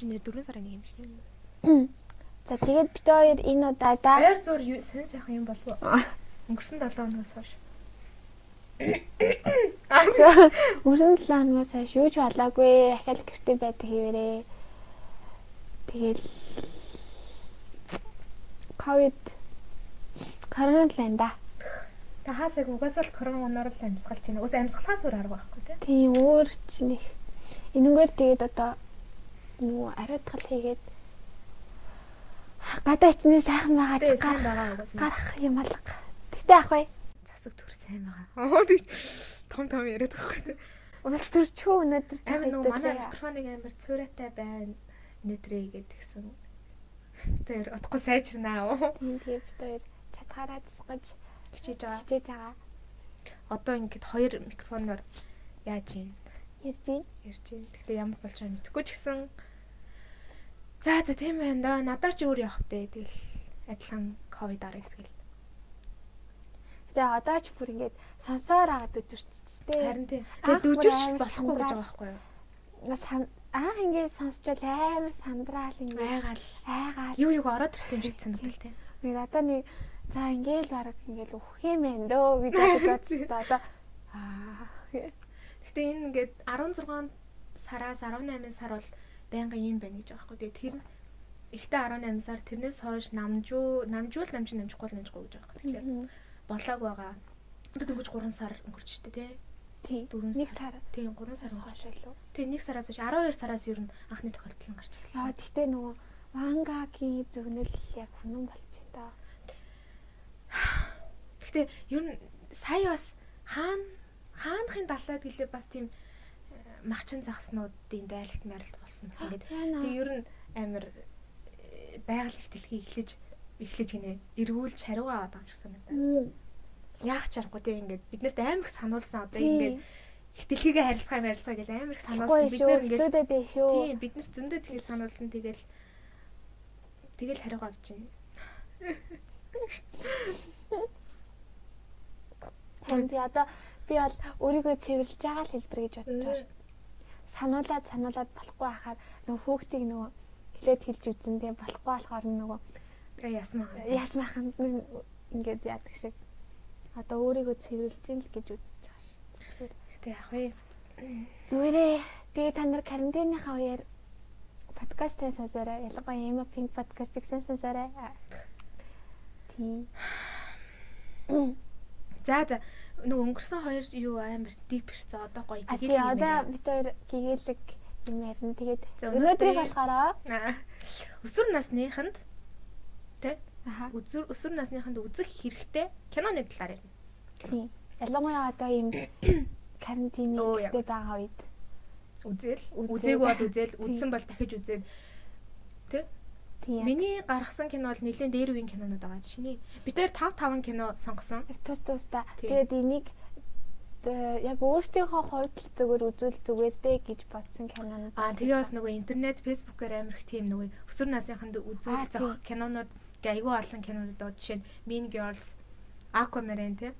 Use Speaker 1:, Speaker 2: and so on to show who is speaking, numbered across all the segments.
Speaker 1: тийм. Чинь 4 сарын 1 юм шүү дээ.
Speaker 2: За тэгээд бид хоёр энэ удаадаа
Speaker 1: Баяр зур сэн сайхан юм болов уу? Өнгөрсөн 7 хоногоос хойш.
Speaker 2: өнгөрсөн 7 хоногоос хойш юу ч болоогүй. Ахаал гэртээ байдаг хэвээрээ. Тэгэл ковид коронавирус л энэ да.
Speaker 1: Та хаасаг угаасаа л коронавироор л амьсгалж байна. Уус амьсгалахаас өөр арга байхгүй тий.
Speaker 2: Тийм өөр чинь их. Энэнгээр тэгээд одоо нөгөө ариутгал хийгээд гадаачны сайхан байгаа ч гарах юм алга. Тэгтээ ах бай.
Speaker 1: Засаг төр сайн байгаа. Оо тийм том том яриад байхгүй.
Speaker 2: Улс төрчөө өнөөдөр
Speaker 1: Амар нөгөө манай микрофоныг амар цуурайтай байна. Өнөөдрээ гэдгсэн. Тэр утгагүй сайжирнаа.
Speaker 2: тийм бид хоёр чадхаараа тусгаж
Speaker 1: Хичээж байгаа.
Speaker 2: хичээж байгаа.
Speaker 1: Одоо ингээд хоёр микрофоноор яаж юм
Speaker 2: Ярьж байна.
Speaker 1: ярьж байна. Гэхдээ ямар болж байгааг мэдэхгүй ч гэсэн За за тийм байна да. Надаар ч өөр явах бэ. Тэгэл адилхан ковид 19 гэл.
Speaker 2: Тэгээ одоо ч бүр ингээд сонсоор агаад үдвэрчтэй.
Speaker 1: Харин тийм. Тэгээ
Speaker 2: амар
Speaker 1: болохгүй гэж байгаа байхгүй юу?
Speaker 2: анх ингээд сонсчвал амар сандраал ингээд
Speaker 1: Айгаал.
Speaker 2: айгаал.
Speaker 1: Юу юг ороод ирсэн юм шиг санагдал тийм.
Speaker 2: Нэг одоо нэг за ингээл баг ингээл өөх юм байна дөө гэж бодож одоо аа
Speaker 1: Гэхдээ энэ ингээд 16 сараас 18 сар бол байнгын юм байна гэж байгаа байхгүй. Тэгээ тэр ихтэй 18 сар тэрнээс хойш намжуу намжуул намжин намжихгүй намжихгүй гэж байгаа. Тэгэхээр болоог байгаа. Дөнгөж 3 сар өнгөрч штэ тий.
Speaker 2: тий
Speaker 1: Дөрвөн
Speaker 2: нэг
Speaker 1: сар.
Speaker 2: сар
Speaker 1: Тийм 3 сар
Speaker 2: хойш лөө.
Speaker 1: Тэгээ 1 сараас хойш 12 сараас ер нь анхны тохиолдол нь гарч
Speaker 2: Аа
Speaker 1: ирсэн.
Speaker 2: тэгтээ нөгөө вангагийн зөвнөл яг хүнэн болж байна да.
Speaker 1: Гэхдээ ер нь сая бас хаана хаанхын далаад гэлээ бас тийм махчин загснуудын дайралт майралт болсон гэсэн ингээд
Speaker 2: Яна.
Speaker 1: Тэгээ ер нь амар э, байгаль их дэлхий эхлэж эхлэж гинэ эргүүлж хариугаа аваад байгаа юм шиг санагдаа. Яах ч аргагүй тийм ингээд биднэрт амар их сануулсан одоо ингээд их дэлхийгээ харилцгаа харилцгаа гэж амар их сануулсан. Бид
Speaker 2: бид нар
Speaker 1: ингээд тийм бид нар зөндөө тэгээд сануулсан. Тэгэл тэгэл хариугаа авч байна.
Speaker 2: Харин тий одоо би бол өөрийгөө цэвэрлж байгаа л хэлбэр гэж бодож байгаа шүү. Сануулаад сануулаад болохгүй хахаар нөгөө хүүхдийг нөгөө хилээд хэлж үзэн тий болохгүй болохоор нөгөө
Speaker 1: Тэгээ ясмаа.
Speaker 2: яс маханд нь ингээд яадаг шиг одоо өөрийгөө цэвэрлж ин л гэж үзэж байгаа шүү.
Speaker 1: Гэтэ яах вэ?
Speaker 2: Зүгээрээ тэгээ та нар карантиныхаа үеэр подкастаа сонсоорой. Ялангуяа Ема Pink подкастыг сонсоорой. Тий.
Speaker 1: За за нөгөө өнгөрсөн хоёр юу амар дип ирсэн одоо гоё гэгэл юм
Speaker 2: одоо бид хоёр гэгээлэг юм ярина. Тэгээд өнөөдрийг болохоор.
Speaker 1: Өсвөр насныханд
Speaker 2: аха
Speaker 1: өсвөр өсвөр насныханд үзэх хэрэгтэй киноны талаар ярина.
Speaker 2: тий. Ялангуяа одоо ийм карантины ихтэй байгаа үед
Speaker 1: Үзэл, үзээгүй бол үзэл,
Speaker 2: Тийм.
Speaker 1: үзсэн бол дахиж үзээд.
Speaker 2: тий.
Speaker 1: Миний гаргасан кино бол нэлээд дээр үеийн кинонууд байгаа. Шиний бид хоёр 5 5 кино сонгосон.
Speaker 2: Тус тусдаа. Тэгээд энийг яг өөртөөхөө хувьд зүгээр үзүүл зүгээр дээ гэж бодсон кинонууд.
Speaker 1: Аа тэгээ бас нөгөө интернет, фэйсбүүкээр амар их тийм нөгөө өсвөр насныханд үзүүл зах кинонууд айгүй олон кинонууд байгаа. Жишээ нь Mean Girls, Aquamarine тийм.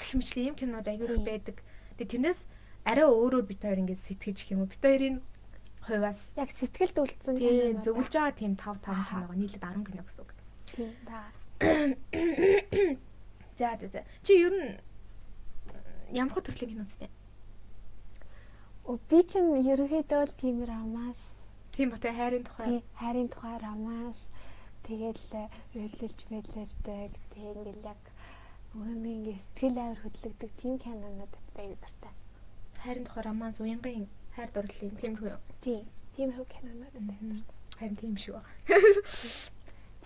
Speaker 1: Гэх мэтлэн ийм кинонууд айгүй их байдаг. Тэгээ тэрнээс арай өөрөөр бид хоёр ингэж сэтгэж юм уу. Бид хоёрын хувьас
Speaker 2: яг сэтгэлд үлдсэн
Speaker 1: тий
Speaker 2: кинонууд
Speaker 1: зөвлөж байгаа тийм 5 5
Speaker 2: Аа.
Speaker 1: киного нийлээд 10 кино гэсэн үг.
Speaker 2: Тийм.
Speaker 1: За за за. Чи ер нь ямар төрлийн кино үзтээ?
Speaker 2: Би чинь ерөнхийдөө л тийм романс,
Speaker 1: Тийм ба тэ хайрын тухай.
Speaker 2: хайрын тухай романс тэгэл уйлж байлэрдэг тий ингээл яг өөрийн ингээ сэтгэл авир хөдлөгдөг тийм кинонууд аюу дуртай.
Speaker 1: Хайрын тухай романс, уянгын хайр дурлалын тиймэрхүү.
Speaker 2: Тий. Тиймэрхүү кинонууд байдаг.
Speaker 1: Харин тийм шүү.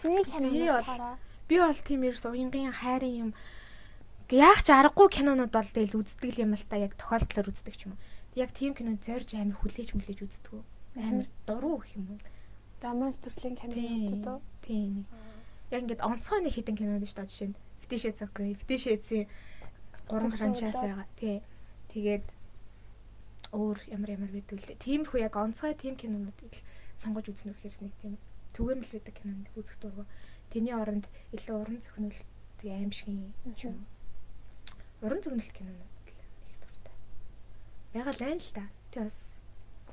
Speaker 2: Чиний кинонууд
Speaker 1: бол-
Speaker 2: болохоор
Speaker 1: Би бол тийм ерөөс уянгийн хайрын юм яг ч аргагүй кинонууд бол тэгэл үздэг юм л та яг тохиолдлоор үздэг юм. Яг тийм кино зорж амар хүлээж мүлээж үздэг. Амар дуруу гэх юм уу.
Speaker 2: романс төрлийн кинонууд уу?
Speaker 1: Тийм. Яг ингээд онцгой нэг хитэн кинод шүү дээ жишээ нь Fifty Shades of Grey, Fifty Shades-ийн гурван
Speaker 2: Гурван
Speaker 1: франчайз
Speaker 2: цуглаа.
Speaker 1: байгаа. Тий. Тэгээд өөр ямар ямар байдаг лээ. Тиймэрхүү яг онцгой тийм кинонуудыг л сонгож үзнэ гэхээс нэг тийм түгээмэл байдаг кинонд үзэх дургу. Тэрний оронд илүү уран зохиол тэгээ аимшигын юм. Уран зохиол кинонууд л их дуртай. Ягаад л байна л та. Тэ бас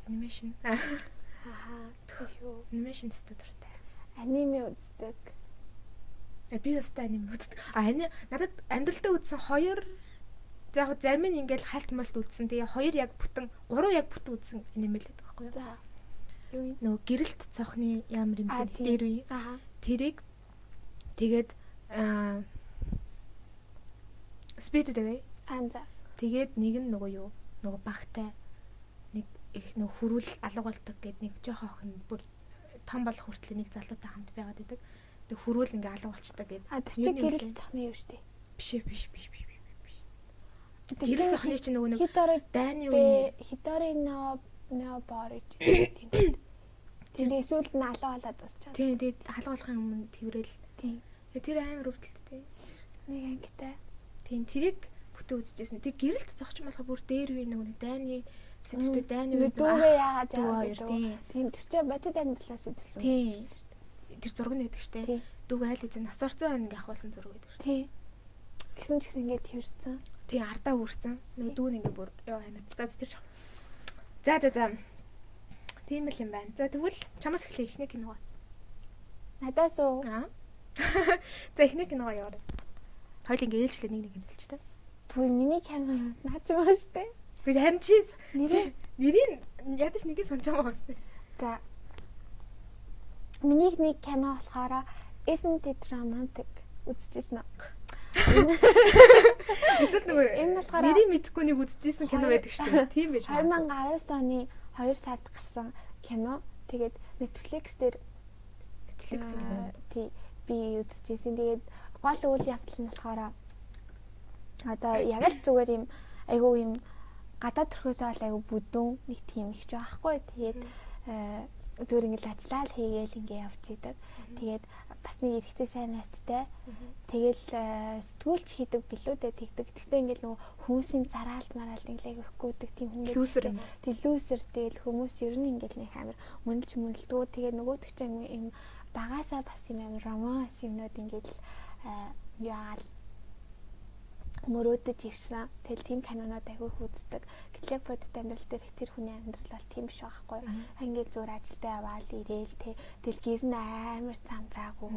Speaker 1: анимашн.
Speaker 2: Ахаа. Юу?
Speaker 1: Анимашн тест дуртай.
Speaker 2: Аниме үздэг.
Speaker 1: Би бас та аним үздэг. А ани надад амьдралтаа үзсэн хоёр за яг зарим нь ингээл хальт молт үзсэн. Тэгээ хоёр яг бүтэн, гурав яг бүтэн үзсэн аниме л байдаг байхгүй юу?
Speaker 2: За. Юу юм?
Speaker 1: Нөгөө гэрэлт цохны ямар юм бэ? Дээр үе.
Speaker 2: Ахаа.
Speaker 1: Тэрийг тэгээд аа Spirited Away.
Speaker 2: Анза.
Speaker 1: Тэгээд нэг нь нөгөө юу? Нөгөө багтай нэг их нөгөө хөрүүл алга болдог гэд нэг жоохон охин бүр том болох хүртэл нэг залуутай хамт байгаад идэг. Тэг хөрүүл ингээ алга болчдаг гэд.
Speaker 2: А тэр чинь
Speaker 1: нь
Speaker 2: гэрэл
Speaker 1: үлээ.
Speaker 2: цохны юу штэ.
Speaker 1: Биш ээ, биш биш биш биш. Гэрэл зохны чинь нөгөө нэг дайны үе.
Speaker 2: Хитори но но борж тийм. Тэр эсвэл нь алаа болоод басчаа.
Speaker 1: Тийм тэгээд халга болохын өмнө тэрэл.
Speaker 2: Тийм.
Speaker 1: Э, Тэр амар өвдөлттэй.
Speaker 2: Нэг ангитай.
Speaker 1: Тийм тэрийг бүтэн үзчихсэн. Тэг гэрэлт зогч болохоо бүр дээр үе нөгөө дайны сэтгэлтэй дайны үе
Speaker 2: дүүгээ яагаад яагаад
Speaker 1: тийм.
Speaker 2: Тийм тэр чинь бодит амьдралаас идэлсэн.
Speaker 1: Тийм. Тэр зураг нь байдаг штэ.
Speaker 2: Тийм.
Speaker 1: Дүүг айл эзэн нас орцсон байна ингээ ахуулсан зураг байдаг. штэ.
Speaker 2: Тийм. Тэгсэн ч гэсэн ингээд тэрсэн.
Speaker 1: Тийм ардаа үрсэн. Нөгөө дүүн ингээ бүр ёо амар. За тэр жоо. За за за. Тийм л юм байна. За тэгвэл чамаас эхлэе ихний киногоо.
Speaker 2: Надаас уу
Speaker 1: Аа. За ихний киногоо яваарай. Хоёул ингээ ээлжлээ нэг нэг юм хэлж та.
Speaker 2: Түр миний камер наач байгаа штэ.
Speaker 1: Би харин чиз
Speaker 2: Нэрээ
Speaker 1: нэрийг ядаж нэгийг санаж байгаа байна.
Speaker 2: за. Миний нэг кино болохоор Isn't it romantic үзчихсэн үү?
Speaker 1: Эсвэл нөгөө
Speaker 2: Энэ болохоор-
Speaker 1: нэрийг мэдэхгүй нэг үзчихсэн кино байдаг шүү дээ. Тийм байж магадгүй.
Speaker 2: 2019 оны 2 сард гарсан кино. Тэгээд Netflix дээр
Speaker 1: Netflix кино.
Speaker 2: тий би үзчихсэн. Тэгээд гол үйл явдал нь болохоор одоо яг л зүгээр юм айгүй юм гадаад төрхөөсөө бол айгүй бүдүүн нэг тийм их ч байхгүй. Тэгээд э, зүгээр ингээл ажиллаа л хийгээл ингээ явж идэг. Тэгээд бас нэг эрэгтэй сайн найзтай. Тэгэл э, сэтгүүлч хийдэг билүүдээ тэгдэг. Тэгтээ ингээл нөгөө хүмүүсийн зараалт мараалт ингээл айгүйхгүйдэг тийм хүмүүс.
Speaker 1: Лүүсэр.
Speaker 2: Тэг лүүсэр тэгэл хүмүүс ер нь ингээл нэг амар мөндөлж мөндөлдгөө тэгээ нөгөөдөг чинь юм багасаа бас юм амар романс юмнууд ингээл э, яагаад мөрөөдөж ирсэн. Тэгэл тийм кинонууд айгүй үздэг. Гэтэл яг бодит амьдрал дээр их тэр хүний амьдрал бол тийм биш байхгүй. Ингээл зүгээр ажилдаа яваал ирээл тэ тэгэл гэр нь амар цамраагүй.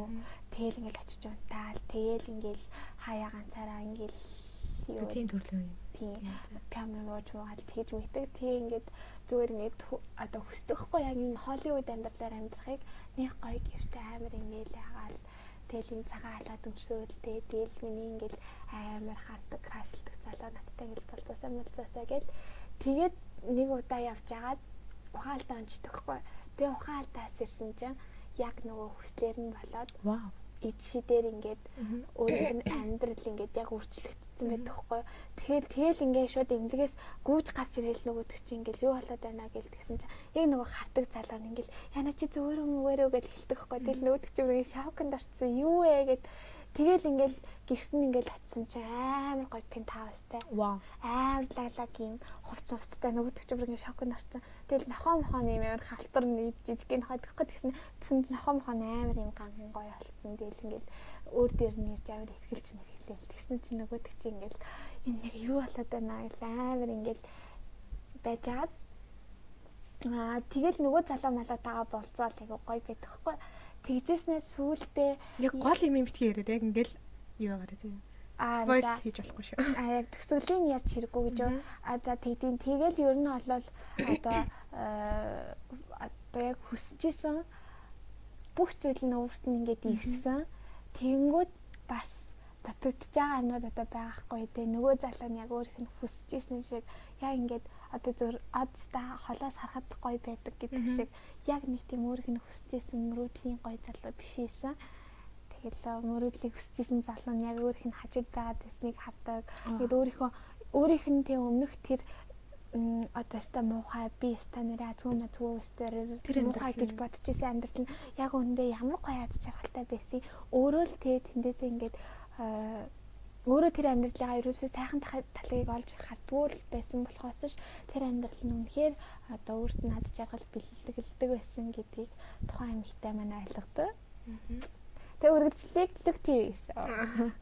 Speaker 2: Тэгэл ингээл очиж унтаал. Тэгэл ингээл хаяа ганцаараа ингээл юу
Speaker 1: Тийм төрлийн юм.
Speaker 2: тийм пиано нууж муугаад тэгж мэддэг. Тэгээ ингээд зүгээр ингээд одоо хүсдэхгүй яг энэ Холливуд амьдралаар амьдрахыг нэг гоё гэрте амар ингээл ягаал тэгэл энэ цагаан халаад өмсөөлтэй тэгэл миний ингээл амар хардаг крашлдаг залуу надтай ингээл болцоосаа мэлцаасаа гэл. Тэгээд нэг удаа явж агаад ухаалтаа онцдогхгүй. Тэгээ ухаалтаас ирсэн чинь яг нөгөө хүслэр нь болоод ид шидээр ингээд өөрийнх нь амьдрал ингээд яг өөрчлөгдсөн байдаг хгүй. Тэгэхээр тэгэл ингээд шууд эмнэлгээс гүйж гарч ирэл нөгөөдөг чи ингээд юу болоод байна гэл тэгсэн чинь яг нөгөө хардаг залуу нь ингээд яна чи зүгээр юм уу гэж хэлдэг хгүй. Тэгэл нөгөөдөг чи бүрийн шоконд орсон юу вэ гэд тэгэл ингээд гэрсэн ингээд очисон чи амар гоё пентхаустай
Speaker 1: Вау.
Speaker 2: амар лаглаг юм хувц хувцтай нөгөөдөг чи бүрийн шоконд орсон. Тэгэл нохоо мохооны юм амар халтар нэг жижиг нохоо гэхгүй тэгсэн тэгсэн чи нохоо мохоо амар юм ганган гоё болсон. Тэгэл ингээд өөр дээр нь ирж амар ихгэлж мэсгэлээ. Тэгсэн чи нөгөөдөг чи ингээд энэ яг юу болоод байна гэл амар ингээд байж агаад Аа тэгэл нөгөө залуу малаа тагаа болцоол айгу гоё байдаг хгүй. Тэгжээснээс сүултээ
Speaker 1: Яг гол юм юм битгий яриад яг ингээл юу байгаарэ тийм.
Speaker 2: аа
Speaker 1: Спойл хийж болохгүй шүү.
Speaker 2: А яг төгсгөлийн ярьж хэрэггүй гэж. А за тэгдийн тэгэл ер нь олол одоо э, одоо яг хүсэжсэн бүх зүйл нь өөрт нь ингээд ирсэн. Тэнгүүд бас дутагдж байгаа юмнууд одоо байгаахгүй те нөгөө залуу нь яг өөрийнх нь хүсэжсэн шиг яг ингээд одоо зөв одста холоос харахад гоё байдаг гэдэг шиг яг нэг тийм өөрийнх нь хүсэжсэн мөрөөдлийн гоё залуу биш ийсэн. Тэгэл мөрөөдлийг хүсэжсэн залуу нь яг өөрийнх нь хажууд байгаа дэснийг хардаг. Тэгэд өөрийнхөө өөрийнх нь тийм өмнөх тэр одоо ста муухай би ста нэрэ азгүй мазгүй стер
Speaker 1: Тэр
Speaker 2: муухай гэж бодож исэн амьдрал нь яг үндэ ямар гоё аз жаргалтай байсан өөрөө л тэ тэндээсээ ингээд өөрөө тэр амьдралынхаа ерөөсөө сайхан талыг олж хардгүй л байсан болохоос ш тэр амьдрал нь үнэхээр одоо өөрт нь аз жаргал бэлгэлдэг байсан гэдгийг тухайн эмэгтэй маань ойлгодог. Тэгээ үргэлжлүүлдэг тийм байсан.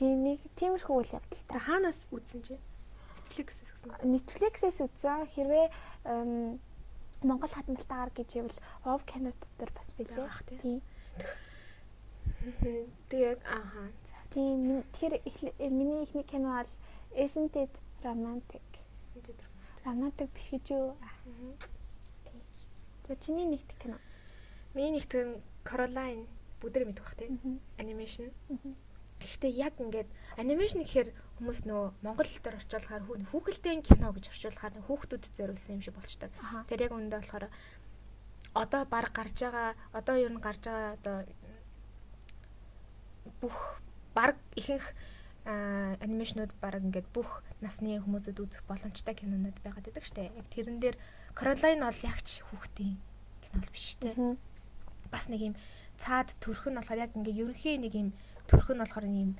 Speaker 2: Тийм нэг тиймэрхүү үйл явдалтай.
Speaker 1: Та хаанаас үзсэн чи? Netflix гэсэн.
Speaker 2: Netflix-ээс үзсэн хэрвээ Монгол хадмалтаагаар гэж ивэл Ов кино дотор бас билээ. Тийм.
Speaker 1: Тэгээд ааха. За.
Speaker 2: Тийм эхлэ- э, миний ихний кино бол Isn't it romantic?
Speaker 1: Гэсэн чи тэр.
Speaker 2: Romantic биш гэж юу? За чиний нэгт кино.
Speaker 1: Миний нэг тийм Caroline бүдэр мэдэх бах тий.
Speaker 2: Мгм.
Speaker 1: Анимашн. Гэхдээ яг ингээд анимашн гэхээр хүмүүс нөө монгол дээр орчуулахаар хүү- хүүхэлдэйн кино гэж орчуулахаар хүүхдүүдэд зориулсан юм шиг болчдаг. Тэр яг үүндээ болохоор одоо баг гарч байгаа одоо ер нь гарч байгаа одоо бүх баг ихэнх анимашнууд баг ингээд бүх насны хүмүүсэд үзэх боломжтой кинонууд байгаад байдаг штэ. Яг тэрэн дээр Caroline бол ягч хүүхдийн кино л биш штэ. Бас нэг юм цаад төрх нь болохоор яг ингээд ерөнхий нэг юм төрх нь болохоор нэг юм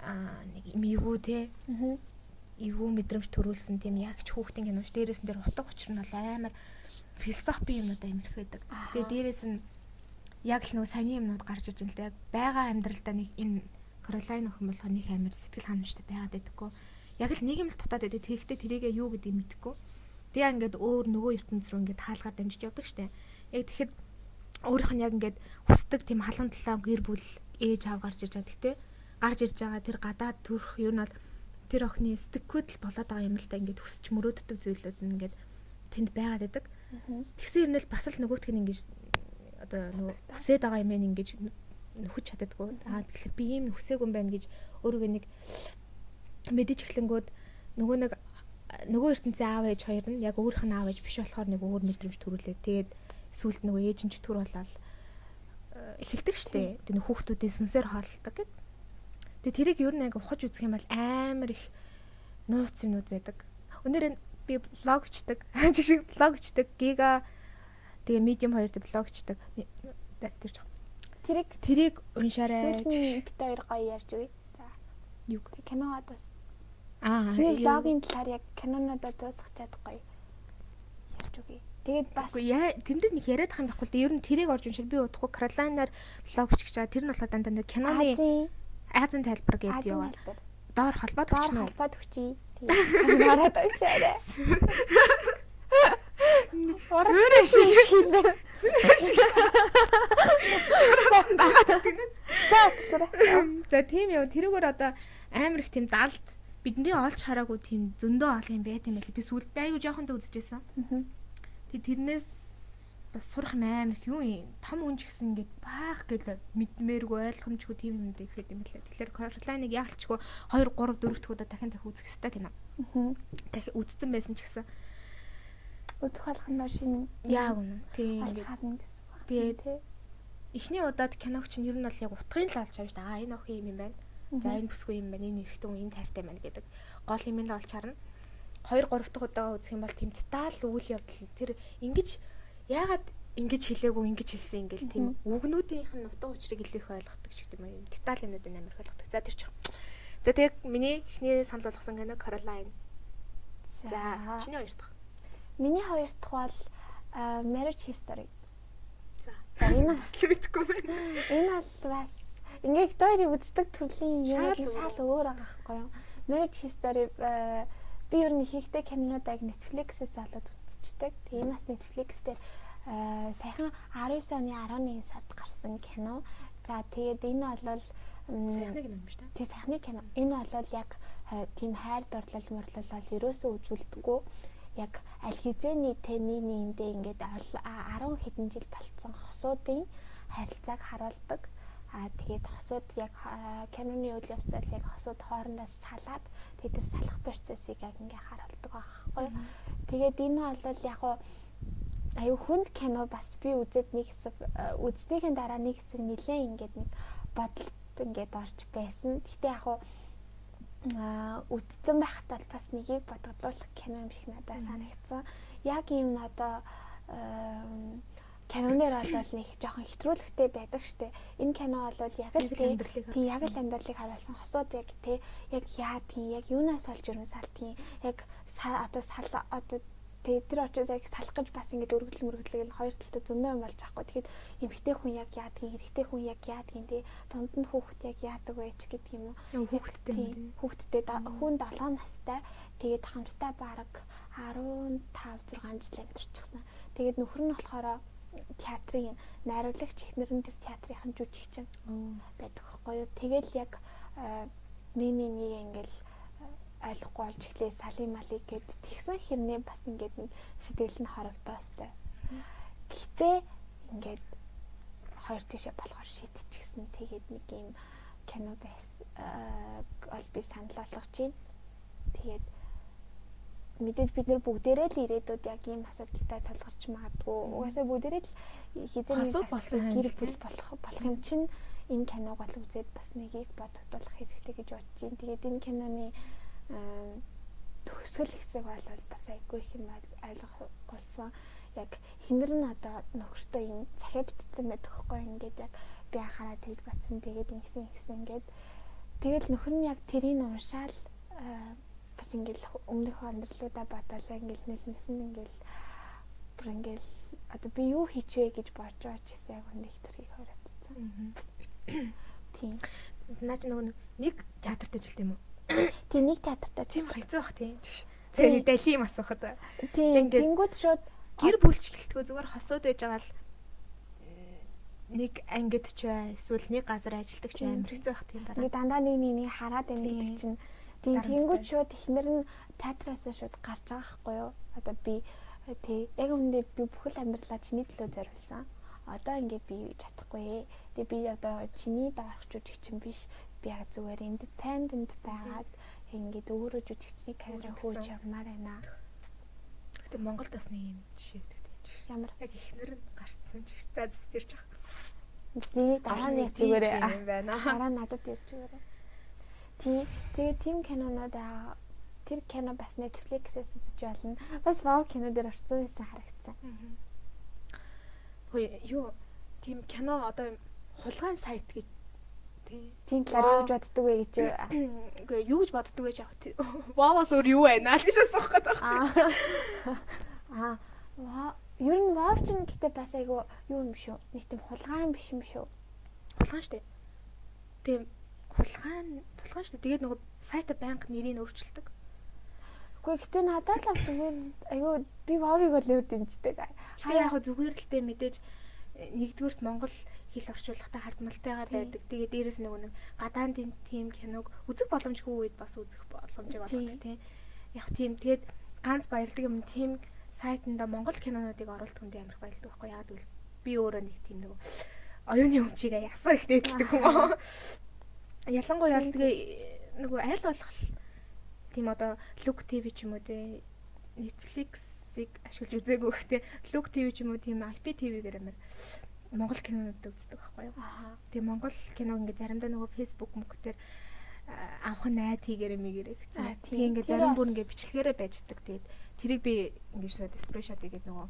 Speaker 1: аа нэг юм эвгүй те эвгүй мэдрэмж төрүүлсэн тийм ягч хүүхдийн кинош. Дээрээс нь дээр утга учир нь бол амар философи юмнууд амар их байдаг. Тэгээ дээрээс нь яг л нөгөө саяны юмнууд гарч иж л да яг байгаа амьдралдаа нэг энэ Каролайн охин болохоор нэг амар сэтгэл ханамжтай байгаад байдаггүй. Яг л нэг юм л дутаад байдаг. Тэгэхдээ тэрийгээ юу гэдгийг мэдэхгүй. Тэгээ ингээд өөр нөгөө ертөнц рүү ингээд хаалгаар дамжиж явдаг штэ. Яг тэгэхэд өөрийнх нь яг ингээд хүсдэг тийм халуун талаа гэр бүл ээж аав гарч ирж байгаа. Гэтэ гарч ирж байгаа тэр гадаад төрх юу нь бол тэр охины сэтгэхүйд л болоод байгаа юм л та ингээд хүсч мөрөөддөг зүйлүүд нь ингээд тэнд байгаад байдаг. Тэгсэн юм л бас л нөгөөх нь ингэж одоо нөгөө хүсээд байгаа юм ээ ингэж нөхөж чаддаггүй. Аа тэгэхээр би ийм хүсээгүй юм байна гэж өөрийгөө нэг мэдэж эхлэнгүүд нөгөө нэг нөгөө ертөнцийн аав ээж хоёр нь яг өөрийнх нь аав ээж биш болохоор нэг өөр мэдрэмж төрүүлээд тэгээд сүулт нөгөө ээж нь төр болоод э, эхэлдэг штэ. Тэгээд хүүхдүүдийн сүнсээр хооллдог гэд. Тэгээд тэрийг нь яг ухаж үзэх юм бол амар их нууц юмнууд байдаг. Өнөөдөр би блогчдаг. Жишг шиг блогчдаг. Гига тэгээ medium хоёр дээр блогчдаг. That's тэр жоо.
Speaker 2: Тэрийг
Speaker 1: Тэрийг уншаарай.
Speaker 2: сүүлний бит хоёр гоё ярьж өгье. За.
Speaker 1: Юу?
Speaker 2: Тэг киногод бас
Speaker 1: Аа.
Speaker 2: чиний
Speaker 1: юу.
Speaker 2: логийн талаар яг кинонуудаа дуусгах чад гоё ярьж өгье. Тэгээд бас
Speaker 1: Үгүй яа тэрэнд нэг яриад юм байхгүй л дээ. Ер нь тэрийг орж уншил би удахгүй Каролинаар блогч гэж байгаа. Тэр нь болохоор дандаа нэг киноны
Speaker 2: Азийн
Speaker 1: тайлбар гэдэг яваа.
Speaker 2: хэлбэр.
Speaker 1: Доор холбоод өгч нөө.
Speaker 2: халбаад өгчий. Тэгээд хараад уншаарай.
Speaker 1: Зөөрэ шиг.
Speaker 2: Хэлбэр.
Speaker 1: Дагаад өгнө.
Speaker 2: За очлоо.
Speaker 1: За тийм яа тэрүүгээр одоо амар их тийм далд бидний олж хараагүй тийм зөндөө ол юм байт юм байли. Би сүүлд байгуу жоохон дэ үзчихсэн. Тэг тэрнээс бас сурах юм амар их юу юм том хүн ч гэсэн ингээд баах гэл мэдмээргүй ойлгомжгүй тийм юм дэ ихэд юм лээ. Тэгэхээр Caroline-ыг яалчгүй 2 3 4 дахь удаа дахин дахин үзэх хэрэгтэй кино. Дахин үзсэн байсан ч гэсэн
Speaker 2: Үзэх болох нь шинэ
Speaker 1: яг үнэн. Тийм
Speaker 2: олж харна гэсэн баг.
Speaker 1: Тэгээд эхний удаад киног чинь ер нь бол яг утгын л олж та. Аа энэ охин юм юм байна. За энэ бүсгүй юм байна. Энэ эрэхтэн энэ тайртай байна гэдэг гол юм л олж харна. 2 3 дахь удаа үзэх юм бол тийм деталь үйл явдал тэр ингэж яагаад ингэж хэлээгүй ингэж хэлсэн ингээл тийм үгнүүдийнх нь утга учирыг илүү их ойлгодог ч гэдэг юм. Деталь юмнуудыг амар их ойлгодог. За тэр ч. За тэг миний эхний санал болгосон кино Caroline. За чиний хоёр дахь.
Speaker 2: Миний хоёр дахь бол Marriage History.
Speaker 1: За.
Speaker 2: Энэ
Speaker 1: Бас л мэдгүй байна.
Speaker 2: энэ бол бас ингээд story үздэг төрлийн юм
Speaker 1: Шал
Speaker 2: өөр байхгүй юу? Marriage History би ер нь ихтэй кинонуудыг Netflix-ээс олоод үзчихдэг. Тэгээ бас Netflix дээр саяхан 19 оны 11 сард гарсан кино. За тэгээд энэ бол
Speaker 1: Сайхны кино юм шүү дээ.
Speaker 2: Тэгээ сайхны кино. Энэ бол яг тийм хайр дурлал мөрлөл бол ерөөсөө үзүүлдэггүй. Яг аль хизээний тэ нэг нэгэндээ ингээд ол- а- 10 хэдэн жил болцсон хосуудын харилцааг харуулдаг. Аа тэгээд хосууд яг киноны үйл явцал яг хосууд хоорондоо салаад тэгээд тэр салах процессыг яг ингээ харуулдаг байхгүй юу. Тэгээд энэ бол яг хуу аюу хүнд кино бас би үзээд нэг хэсэг үзснийхэн дараа нэг хэсэг нилээ ингээд нэг бодолд ингээд орж байсан. Гэтэ яг хуу аа үдцэн байхад бол бас нэгийг бодглуулах кино юм шиг надад санагдсан. Яг ийм одоо кинонэр бол нэг жоохон хэтрүүлэгтэй байдаг штэ. Энэ кино бол яг л
Speaker 1: Яг л
Speaker 2: тий
Speaker 1: амьдралыг
Speaker 2: тий яг л амьдралыг харуулсан хосууд яг тий яг яадгийн яг юунаас олж ирэн салтгийн яг одоо сал одоо тий тэр очиж яг салах гэж бас ингээд өргөдөл мөргөдлөг л хоёр талтай зөндөө юм болж байгаа хгүй. Тэгэхэд эмэгтэй хүн яг яадгийн эрэгтэй хүн яг яадгийн тий дунд нь хүүхэд яг яадаг вэ ч гэдэг юм уу.
Speaker 1: Хүүхэдтэй юм.
Speaker 2: Хүүхэдтэй хүн 7 настай тэгээд хамтдаа баг 15 6 жил амьдарчихсан. Тэгээд нөхөр нь болохоор театрын найруулагч ихнэр нь тэр театрын жүжигчин байдаг хгүй юу. Тэгэл яг э, нэг нэг ингээл ойлгохгүй болж эхлэе салим малыг гэд тэгсэн хэрнээ бас ингээд нэг сэтгэл нь хорогдоостой. Гэхдээ ингээд хоёр тишээ болохоор шийдчихсэн. Тэгээд нэг юм кино байсан. Ол би санал болгож байна. Тэгээд мэдээж бид нэр бүгдээрээ л ирээдүйд яг ийм асуудалтай тулгарч магадгүй. Угаасаа бүгдээрээ л хизээ
Speaker 1: Асуудал болсон
Speaker 2: гэр бүл болох болох юм чинь энэ киног бол үзээд бас нэгийг бодогдуулах хэрэгтэй гэж бодож байна. Тэгээд энэ киноны төгсгөл хэсэг бол бас айгүй их юм ойлгуулсан. Яг хинэр нь одоо нөхөртөө юм захиа битцсэн байдаг хгүй ингээд яг би анхаараа тэгж батсан тэгээд ингэсэн ингэсэн ингээд тэгэл нөхөр нь яг тэрийг уншаал аа, бас ингээл өмнөхөө амьдралуудаа бодоол яг ингээл нэлмсэн ингээл бүр ингээл одоо би юу хийчихвэ гэж бодож байгаа ч гэсэн яг үндэ хитрхийг хориоцсон. Тийм.
Speaker 1: Наа чи нөгөө нэг театрт ажилладаг юм уу?
Speaker 2: Тийм нэг театртаа
Speaker 1: Тийм хэцүү бах тийм. Тэгээ дали юм асуухад.
Speaker 2: Тийм.
Speaker 1: ингээд-
Speaker 2: Тэнгүүд шууд
Speaker 1: Гэр бүлч гэлтгөө зүгээр хосууд байж байгаа л нэг ангид ч бай эсвэл нэг газар ажилладаг ч амар хэцүү бах тийм дараа.
Speaker 2: Ингээ дандаа нэг нэг нэг хараад гэдэг чинь тийм тэнгууд шууд ихнэр нь театраас шууд гарч байгаа байхгүй юу? Одоо би э, тий яг үндэ би бүхэл амьдралаа чиний төлөө зориулсан. Одоо ингээ би чадахгүй. Тэгээ би одоо чиний даах жүжигчин биш. Би яг зүгээр independent байгаад ингээд өөрөө жүжигчний карьераа хөөж явмаар байна.
Speaker 1: Гэтэ Монголд бас нэг юм жишээ тийм.
Speaker 2: Ямар
Speaker 1: Яг ихнэр нь гарцсан ч гэж заа зүсэрч байгаа.
Speaker 2: нэг дараа өгөөрэй.
Speaker 1: юм байна.
Speaker 2: Дараа надад ярьж өгөөрэй. Тий. Тэгээ тим кинонууд аа тэр кино бас Netflix-ээс үзэж болно. Бас Wow кино дээр орсон байсан харагдсан.
Speaker 1: Хөөе юу тийм кино одоо хулгайн сайт гэж.
Speaker 2: Тийм талаар юу гэж боддөг вэ гэж.
Speaker 1: Үгүй юу гэж боддөг вэ яг тий. Вавас өөр юу байна л гэж асуух гэдэг.
Speaker 2: Аа. Аа. Wow. Ер нь Wow ч гэдэг бас айгу юу юм шүү. Нэг тийм хулгайн биш юм шүү.
Speaker 1: Хулгайн штэ. Тийм хулгайн хулгайн штэ. Тэгээд нөгөө сайта банк нэрийг өөрчилдөг.
Speaker 2: Үгүй гэхдээ надад л зүгээр айгу би Wow-ыг бол өөр дэмждэг.
Speaker 1: Тэгээ яг зүгээр л дээ мэдээж нэгдүгürt Монгол хэл орчуулгатай хардмалтайгаар
Speaker 2: Тийм.
Speaker 1: байдаг. Тэгээ дээрэс нөгөө нэг гадаадын тим киног үзэх боломжгүй үед бас үзэх боломжийг
Speaker 2: Тийм.
Speaker 1: олгодог тийм. Яг тийм тэгээд ганц баярдаг юм тим сайтанда Монгол кинонуудыг оруулдаг юм амар баялдаг байхгүй яагаад гэвэл би өөрөө нэг тийм нөгөө оюуны өмчийг ясаар ихтэй хэлдэг юм. Ялангуяа л тэгээ нөгөө аль болох тийм одоо Look TV ч юм уу те Netflix-ийг ашиглаж үзээгүй гэхдээ Look TV ч юм уу тийм IPTV-гээр амар Монгол кинонууд үздэг байхгүй юу. Тэгээ Монгол киног ингээ заримдаа нөгөө Facebook мөнгөтөр авах нь найд хийгээрээ мэгэрэг. Тэгээ ингээ зарим бүр ингээ бичлэгээрээ байждаг. Тэгээд тэрийг би ингээ шууд скриншот хийгээд нөгөө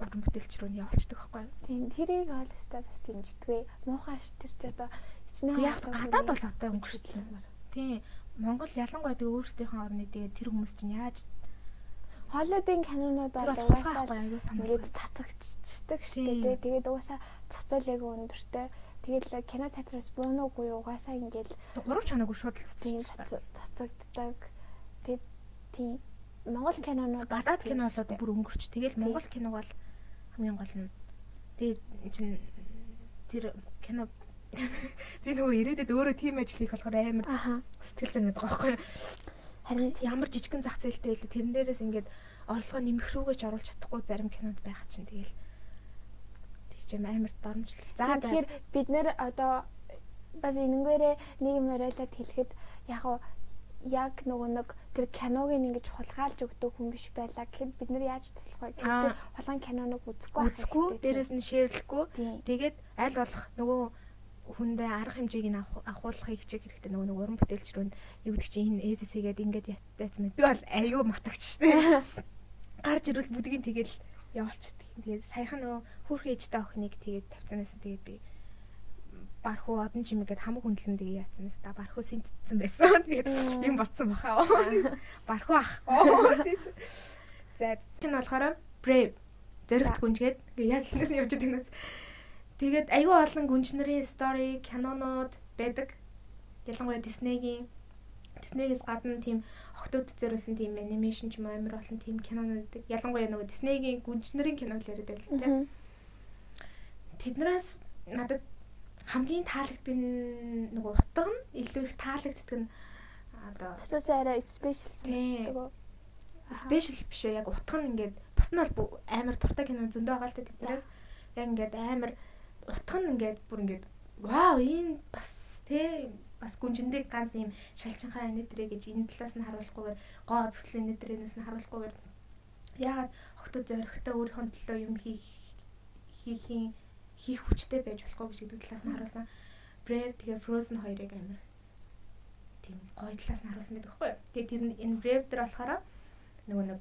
Speaker 1: уран бүтээлч рүү нь явуулчихдаг байхгүй юу.
Speaker 2: Тийм тэрийг бол өстой бас дэмждэгвэ. Муухай ш тэр ч одоо хичнээн
Speaker 1: Яг гадаад бол одоо өнгөрсөн. Тийм. Монгол ялангуяа тэгээ өөрсдийнхөө орны тэгээ тэр хүмүүс чинь яаж
Speaker 2: Холливуудын кинонууд бол угаасаа ингээд цацагчдаг шүү дээ. Тэгээд угаасаа цацал яг өндөртэй. Тэгээд кино театраас буунуугүй угаасаа ингээд
Speaker 1: Гурав чанаагүй шууд
Speaker 2: цацагддаг. Тэгээд тийм Монгол кинонууд
Speaker 1: Гадаад кино болоод бүр өнгөрч. Тэгэл Монгол киног бол хамгийн гол нь. Тэгээд чинь тэр кино би нөгөө ирээдүйд өөрөө тийм ажил хийх болохоор амар сэтгэл зүйн байгаа байхгүй юу?
Speaker 2: Харин
Speaker 1: Ямар жижигхэн зах зээлтэй байлаа. Тэрэн дээрээс ингээд орлогоо нэмэх рүүгээ ч оруулах чадахгүй зарим кинонд байхад чинь тэгэл тийч юм амар дормжлол. За
Speaker 2: тэгэхээр бид нэр одоо бас энэнгээрээ нэг юм яриалаад хэлэхэд яг уу яг нөгөө нэг тэр киног ингэж хулгайлж өгдөг хүн биш байлаа гэхэд бид нар яаж туслах вэ гэхэд хулгайн киноныг үзэхгүй
Speaker 1: үзэхгүй дээрэс нь шеэрлэхгүй тэгээд аль болох нөгөө хүндээ арга хэмжээг нь агуулгахыг хичээх хэрэгтэй. Нөгөө нэг уран бүтээлч рүү гэдэг чинь энэ ээсэсгээд ингээд яцсан би бол аюу матагч штэ гарч ирвэл бүгдийг тэгэл явуулчихдаг тэгээд саяхан нөгөө хүүрхэн ээжтэй охиныг тэгээд тавьцаанаас нь тэгээд би бархуу одон чимэг гээд хамаг хөндлөн тэгээ яатсан мэс та бархуу синтдсэн байсан. Тэгээд юм ботсон баха. Бархуу ах. За энэ болохоор brave. Зөрөгт гүнжгээд. Яг ихнээс нь явж байгаа юм. Тэгээд айгүй олон гүнж нарын стори, кинонууд байдаг. Ялангуяа Disney-гийн Disney-гээс гадна тийм охтууд зориулсан тийм анимашн ч юм уу амар олон тийм кинонууд байдаг. Ялангуяа нөгөө Disney-гийн гүнж нарын кинол яриад байл.
Speaker 2: Мгм.
Speaker 1: Тэднээс надад хамгийн таалагддаг нөгөө утга нь илүү их таалагддаг нь одоо
Speaker 2: Бусдаас арай спешиал санагддаг.
Speaker 1: спешиал биш яг утга нь ингээд бус нь бол амар туртай кино зөндөө байгаа л та тэднээс яг ингээд амар утга нь ингээд бүр ингээд вау энэ бас тий бас гүнжинрийг ганц юм шалчинхаа энэтрэ гэж энэ талаас нь харуулахгүйгээр гоо зөвхөн энэтрэнээс нь харуулахгүйгээр яагаад охтууд зоригтой өөрийнхөө төлөө юм хийх хийхийн хийх хүчтэй байж болохгүй гэдэг талаас нь харуулсан Brave тэгээ Frozen хоёрыг амар тийм гоё талаас нь харуулсан байдаг юу. Тэгээ тэр нь энэ Brave дээр болохоор нөгөө нэг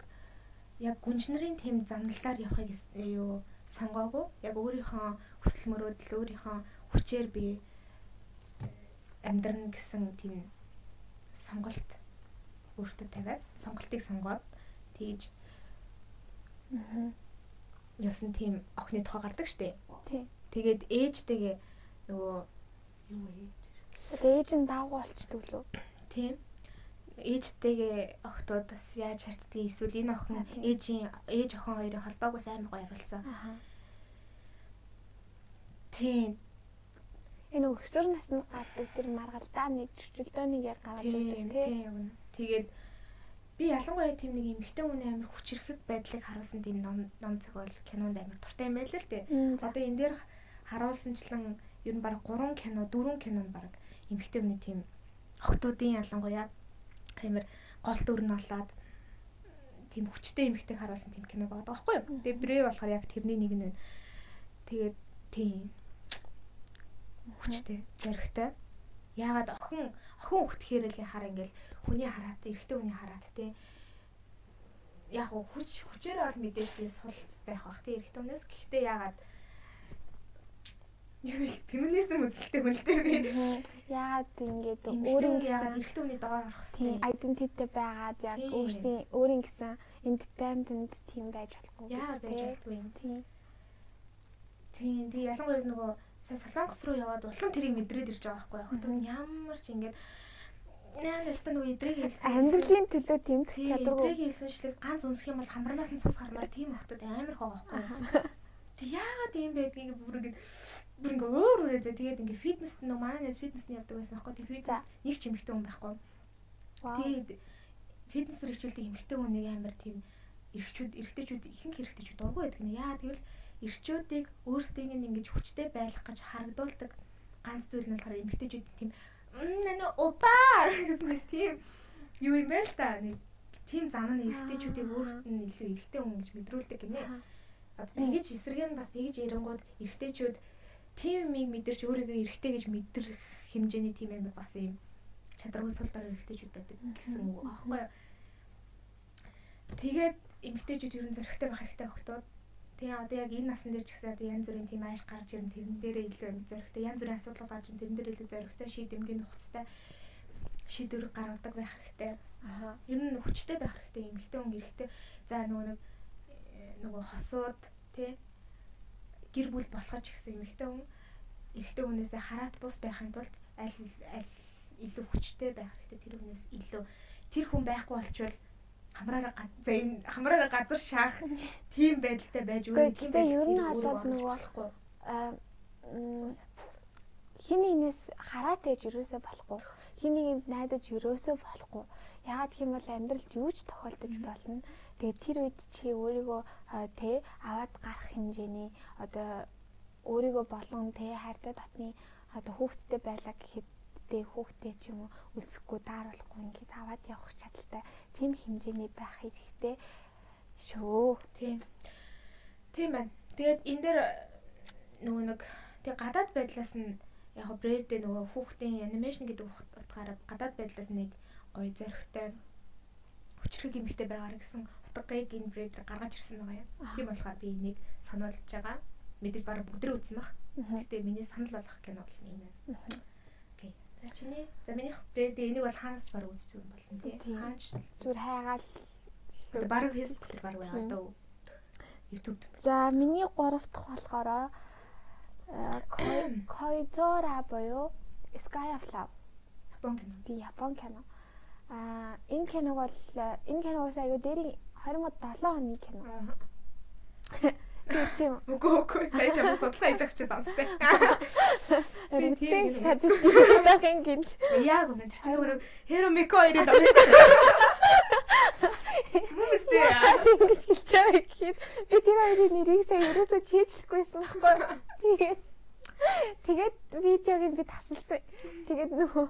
Speaker 1: яг гүнж нарын тийм замналаар явахыг юу сонгоогүй. Яг өөрийнхөө хүсэл мөрөөдөл өөрийнхөө хүчээр би амьдрна гэсэн тийм сонголт өөртөө тавиад сонголтыг сонгоод тэгж
Speaker 2: Мгм.
Speaker 1: явсан тийм охины тухай гардаг штеп.
Speaker 2: Тийм.
Speaker 1: Тэгээд ээжтэйгээ нөгөө юу вэ?
Speaker 2: Ээж нь даагүй болчдөг лөө.
Speaker 1: Тийм. Ээжтэйгээ охтууд бас яаж харцдгийг эсвэл энэ охин ээжийн ээж охин хоёрын холбоог бас амар гоё харуулсан. Тийм.
Speaker 2: Энэ өсвөр насны гардаг тэр маргалдаа нэг чөчлөөнийг яг өгдөг тий.
Speaker 1: тийм. Тэгээд би ялангуяа тийм нэг эмэгтэй хүний амар хүчрэхэг байдлыг харуулсан тийм ном ном зохиол кинонд амар дуртай юм байл л дээ. Одоо энэ дээр харуулсанчлан ер нь баг 3 кино, 4 кино баг эмэгтэй хүний тийм охтуудын ялангуяа амар гол дүр нь болоод тийм хүчтэй эмэгтэйг харуулсан тийм кино байгаа байхгүй юу? Тэгээ Брэ болохоор яг тэрний нэг нь байна. Тэгээд тийм хүчтэй, зоригтой. Яагаад охин охин хөхт хэрэлээ хараа ингээл хүний хараад, эрэгтэй хүний хараад те. Яг хүч хүчээр бол мэдээж тийм сул байх бах те эрэгтэй хүнээс. Гэхдээ яагаад феминизм үзэлтэй хүнтэй би.
Speaker 2: Мгм. Яагаад ингэж
Speaker 1: Өөрийн
Speaker 2: өөрийн
Speaker 1: яагаад эрэгтэй хүний доор орох
Speaker 2: тийм
Speaker 1: хэвээр.
Speaker 2: identity байгаад яг
Speaker 1: Тийм.
Speaker 2: өөрсдийн өөрийн гэсэн independent team байж болохгүй гэж
Speaker 1: болдгүй юм.
Speaker 2: Тийм.
Speaker 1: Тийм. Тэгээ ялангуяа нөгөө солонгос руу яваад улам тэрийг мэдрээд ирж байгаа байхгүй яг тэр ямар ч ингээд наа нэстэ нөгөө идрэг хэлсэн.
Speaker 2: Амьдралын төлөө тэмцэх
Speaker 1: Тийм,
Speaker 2: чадваргүй.
Speaker 1: идрэг хэлсэн шлэг ганц унсах юм бол хамраанаас нь цус гармаар тийм охтууд амар хоо байхгүй. Тэг яагаад ийм байдгийг бүр ингээд бүр ингээд өөр өөрөө зэ тэгээд ингээд фитнест нөгөө манай нэс фитнесний явдаг байсан байхгүй. Тэр фитнес нэг ч эмхтэй хүн байхгүй. Тэгээд фитнесээр хичээлдэг эмэгтэй хүнийг амар тийм эрэгчүүд эрэгтэйчүүд ихэнх эрэгтэйчүүд дургүй байдаг нэ. Яа тэгвэл эрэгчүүдийг өөрсдийг нь ингэж хүчтэй байлгах гэж харагдуулдаг ганц зүйл нь болохоор эмэгтэйчүүд тийм нэ опа гэсэн нэг тийм юу юм бэ л та нэг тийм зан нь эрэгтэйчүүдийг өөрт нь илүү эрэгтэй хүн гэж мэдрүүлдэг гинэ. Одоо тэгэж эсрэг нь бас тэгэж ирэнгууд эрэгтэйчүүд тийм юмыг мэдэрч өөрийгөө эрэгтэй гэж мэдрэх хэмжээний тийм амар бас юм чадргүй сул дараа эрэгтэйчүүд байдаг гэсэн үг аахгүй юу. Тэгээд эмэгтэйчүүд ер нь зөрөгтэй байх хэрэгтэй өгтөө. Тэгээ одоо яг энэ насн дээр ч гэсэн одоо янз бүрийн тийм ааш гарч ирэн тэрэн дээрээ илүү юм зөрөгтэй. Янз бүрийн асуудал гарч ирэн тэрэн дээр илүү зөрөгтэй шийдэмгийн хугацтай шийдвэр гаргадаг байх хэрэгтэй.
Speaker 2: Аа.
Speaker 1: Ер нь хүчтэй байх хэрэгтэй. Эмэгтэй хүн эрэгтэй за нөгөө нэг нөгөө хосууд тий гэр бүл болоход ч гэсэн эмэгтэй хүн эрэгтэй хүнээсээ хараат бус байхын тулд аль аль илүү хүчтэй байх хэрэгтэй тэр хүнээс илүү тэр хүн байхгүй болчвол хамраараа за энэ хамраараа газар шаах тийм байдалтай байж тийм
Speaker 2: гэхдээ ер нь бол нөгөө-
Speaker 1: болохгүй.
Speaker 2: Хин нэгнээс хараад байж юусоо болохгүй. Хин нэгэнд найдаж юусоо болохгүй. Яагаад бол амьдралд юу ч тохиолдож болно. Тэгээд тэр үед чи өөрийгөө тэ аваад гарах хэмжээний одоо өөрийгөө болгон тэ хайртай дотны одоо хүүхдтэй байлаа гэхэд тэ хүүхдээ ч юм уу үлсэхгүй дааруулахгүй ингээд аваад явах чадaltaй тийм хэмжээний байх хэрэгтэй шүү.
Speaker 1: Тийм. Тийм байна. Тэгээд энэ дээр нөгөө нэг тэг гадаад байдлаас нь яг го брэдээ нөгөө хүүхдийн анимашн гэдэг утгаараа гадаад байдлаас нэг гоё зоригтой хүчрэг юмхтэй байгаарэ гэсэн утгыг энэ брэд гаргаж ирсэн байгаа юм. Тийм болохоор би энийг сануулж байгаа. Мэдээж бараг бүгдээ үзсэн баг. Гэтэ миний санал болгох кино бол энэ байна. Окей. За чиний за миний брэд энийг бол хаанаас бараг үзэж байгаа болно тий. Хаач
Speaker 2: Зүгээр хайгаал
Speaker 1: бараг фэйсбુક дээр бараг байгаа одоо YouTube.
Speaker 2: За миний гурав дахь болохоор Койзора буюу Sky of Love
Speaker 1: Япон кино.
Speaker 2: би Япон кино. Аа энэ киног бол энэ киногоос аюу дээрийн 2007 оны кино. Тийм.
Speaker 1: Үгүй үгүй сая ч юм судалгаа хийж авах чи сонссон. Би тийм
Speaker 2: шатж байгаа юм гинж.
Speaker 1: Яг үнэ тэр чинь өөрөө Hero Miko ирээд авсан. Хүмүүстэй
Speaker 2: Ингэж хэлж байгаа гэхэд би тэр хоёрын нэрийг сайн ерөөсөө чийжлэхгүйсэн байхгүй. Тэгээд тэгээд видеог би тасалсан. Тэгээд нөгөө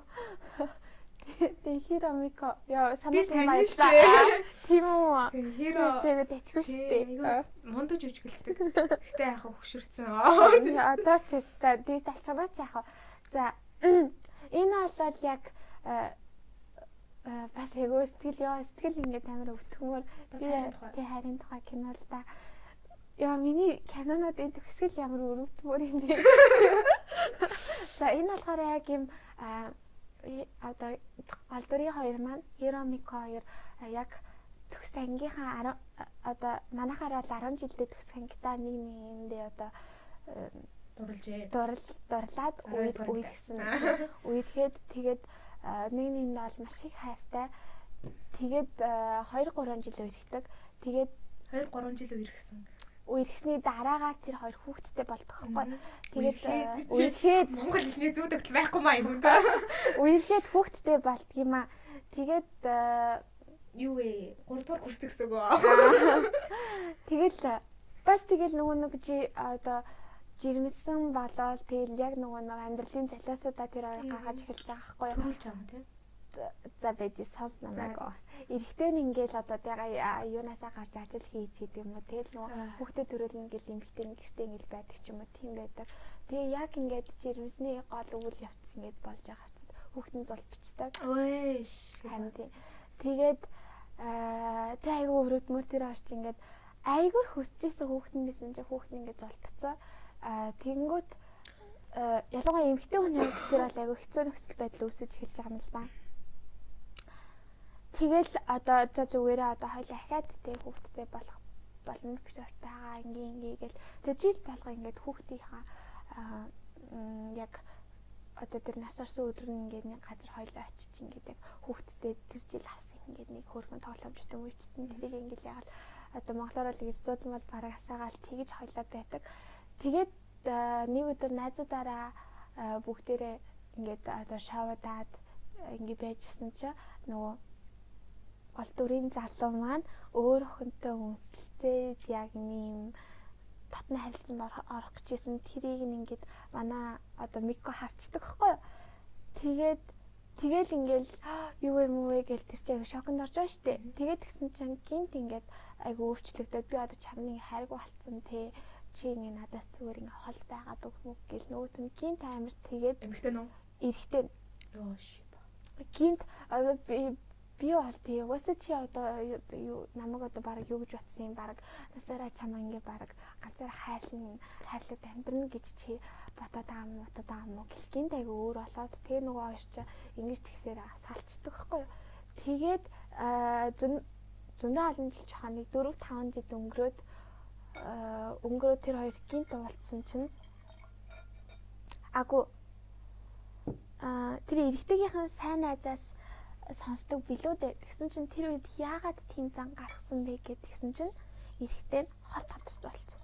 Speaker 2: Тэг хирамико яа
Speaker 1: би
Speaker 2: санаа
Speaker 1: тань штэ.
Speaker 2: Тийм үү.
Speaker 1: Hero
Speaker 2: Тэгээд тэчгүй штэ.
Speaker 1: Мондож үжгэлдэг. Гэтэ яхаа хөшөрцөн.
Speaker 2: Одоо ч та дий талчгаа ч яах? За энэ бол яг э, э, бас эгөө сэтгэл яа сэтгэл ингээд амар өвтгмөр тий харин тухай кино л да. Яа миний кинонууд энэ төгсгөл ямар өрөвдмөр юм бэ? За энэ болохоор яг юм а и- одоо гол дүрийн хоёр маань Хиромико хоёр яг төгс ангийнхаа 10 а, одоо манайхаар бол 10 жилдээ төгс ангидаа нэг нэгэндээ одоо
Speaker 1: Дурлжээ.
Speaker 2: дурал дурлаад үерхсэн. Үерхэд тэгээд нэг нэгэнд бол маш их хайртай. Тэгээд 2 3 жил үерхдэг. Тэгээд
Speaker 1: 2 3 жил үерхсэн.
Speaker 2: Үерхсний дараагаар тэр хоёр хүүхэдтэй болдог байхгүй. Тэгээд
Speaker 1: Үерхэд- Монгол хэлний төгтөл байхгүй маа юм да.
Speaker 2: үерхэд хүүхэдтэй болдг юм а. Тэгээд а,
Speaker 1: Юу вэ? 3 дугаар курс гэсэн үг.
Speaker 2: Тэгэл бас тэгэл нөгөө нэг жи одоо жирэмсэн болоод тэгэл яг нөгөө нэг амьдралын залуусуудаа тэр хоёр гаргаж эхэлж байгаа байхгүй юу?
Speaker 1: Төрүүлж байгаа юм тийм.
Speaker 2: За байж сонс намайг. Эрэхтэн ингээл одоо тэгээ юунасаа гарч ажил хийж гэдэг юм уу? Тэгэл нөгөө
Speaker 1: Аа.
Speaker 2: хүүхдэд төрүүлнэ гэл эмгтэн гэртээ ингээл байдаг ч юм уу тийм байдаг. Тэгээ яг ингээд жирэмсний гол үйл явц ингээд болж байгаа хэвчээ хүүхдэн золбичдаг.
Speaker 1: Өөш.
Speaker 2: Харин тийм. Тэгээд аа тэг айгүй өрөөдмөр тэр орч ингээд айгүй хүсчихсэн хүүхдэн гэсэн чинь хүүхдэн ингээд золбцсан. Аа тэгэнгүүт аа ялангуяа эмэгтэй хүний хувьд тэр бол айгүй хэцүү нөхцөл байдал үүсэж эхэлж байгаа юм л да. Тэгэл одоо за зүгээрээ одоо хоёул ахаад тэг хүүхдтэй болох болно гэж байгаа ингийн гэл тэг жил болго ингээд хүүхдийнхаа яг одоо тэр нас орсон өдөр нь ингээд нэг газар хоёлоо очиж ингээд яг хүүхдтэй тэр жил авсан ингээд нэг хөөрхөн тоглоомжтой үйчтэн тэрийг ингээд ягаад одоо монголоор л гэж зузмал бараг асаагаал тэгж хоёлоо байдаг. Тэгээд нэг өдөр найзуудаараа аа, бүгдээрээ ингээд одоо шавуудаад ингээд байжсэн чинь нөгөө гол дүрийн залуу маань өөр охинтой үнсэлцээд яг нэм татна харилцаанд ор- орох гэжсэн тэрийг нь ингээд манай одоо мико харцдаг юу. Тэгээд тэгэл ингээл юу юм уу вэ гэл тэр чинь шоконд орж байгаа штэ. Тэгээд тэгсэн чинь гинт ингээд айгу өвчлөгдөд би одоо чамны хайрг болцсон те чи ингээ надаас зүгээр ингээ хол байгаад өгмөг гэл нөгөөт нь гинт амир тэгээд
Speaker 1: Эмэгтэй нөө.
Speaker 2: эрэхтэй
Speaker 1: Йоош.
Speaker 2: гинт одоо би би бол тий угаасаа чи одоо юу- юу намайг одоо баг юу гэж батсан юм? Баг насаараа чамаа ингээ баг ганцаар хайрлан хайрлаад амьдрна гэж чи бодоод байгаа юм бодоод байгаа юм уу? Гэлгинт айгу өөр болоод тэгээ нөгөө хоёр чи ингэж тэгсээр салцдаг хгүй юу? Тэгээд аа, зүн зөндөө олон жил жохоо нэг 4 5 жил өнгөрөөд аа, өнгөрөөд тэр хоёр гинт уулзсан чинь агу а тэр эрэгтэйгийнхэн сайн найзаас сонсдог билүү дээ. Тэгсэн чинь тэр үед яагаад тийм зан гаргасан бэ гэд тэгсэн чинь эрэгтэй нь хор тавдарч болсон.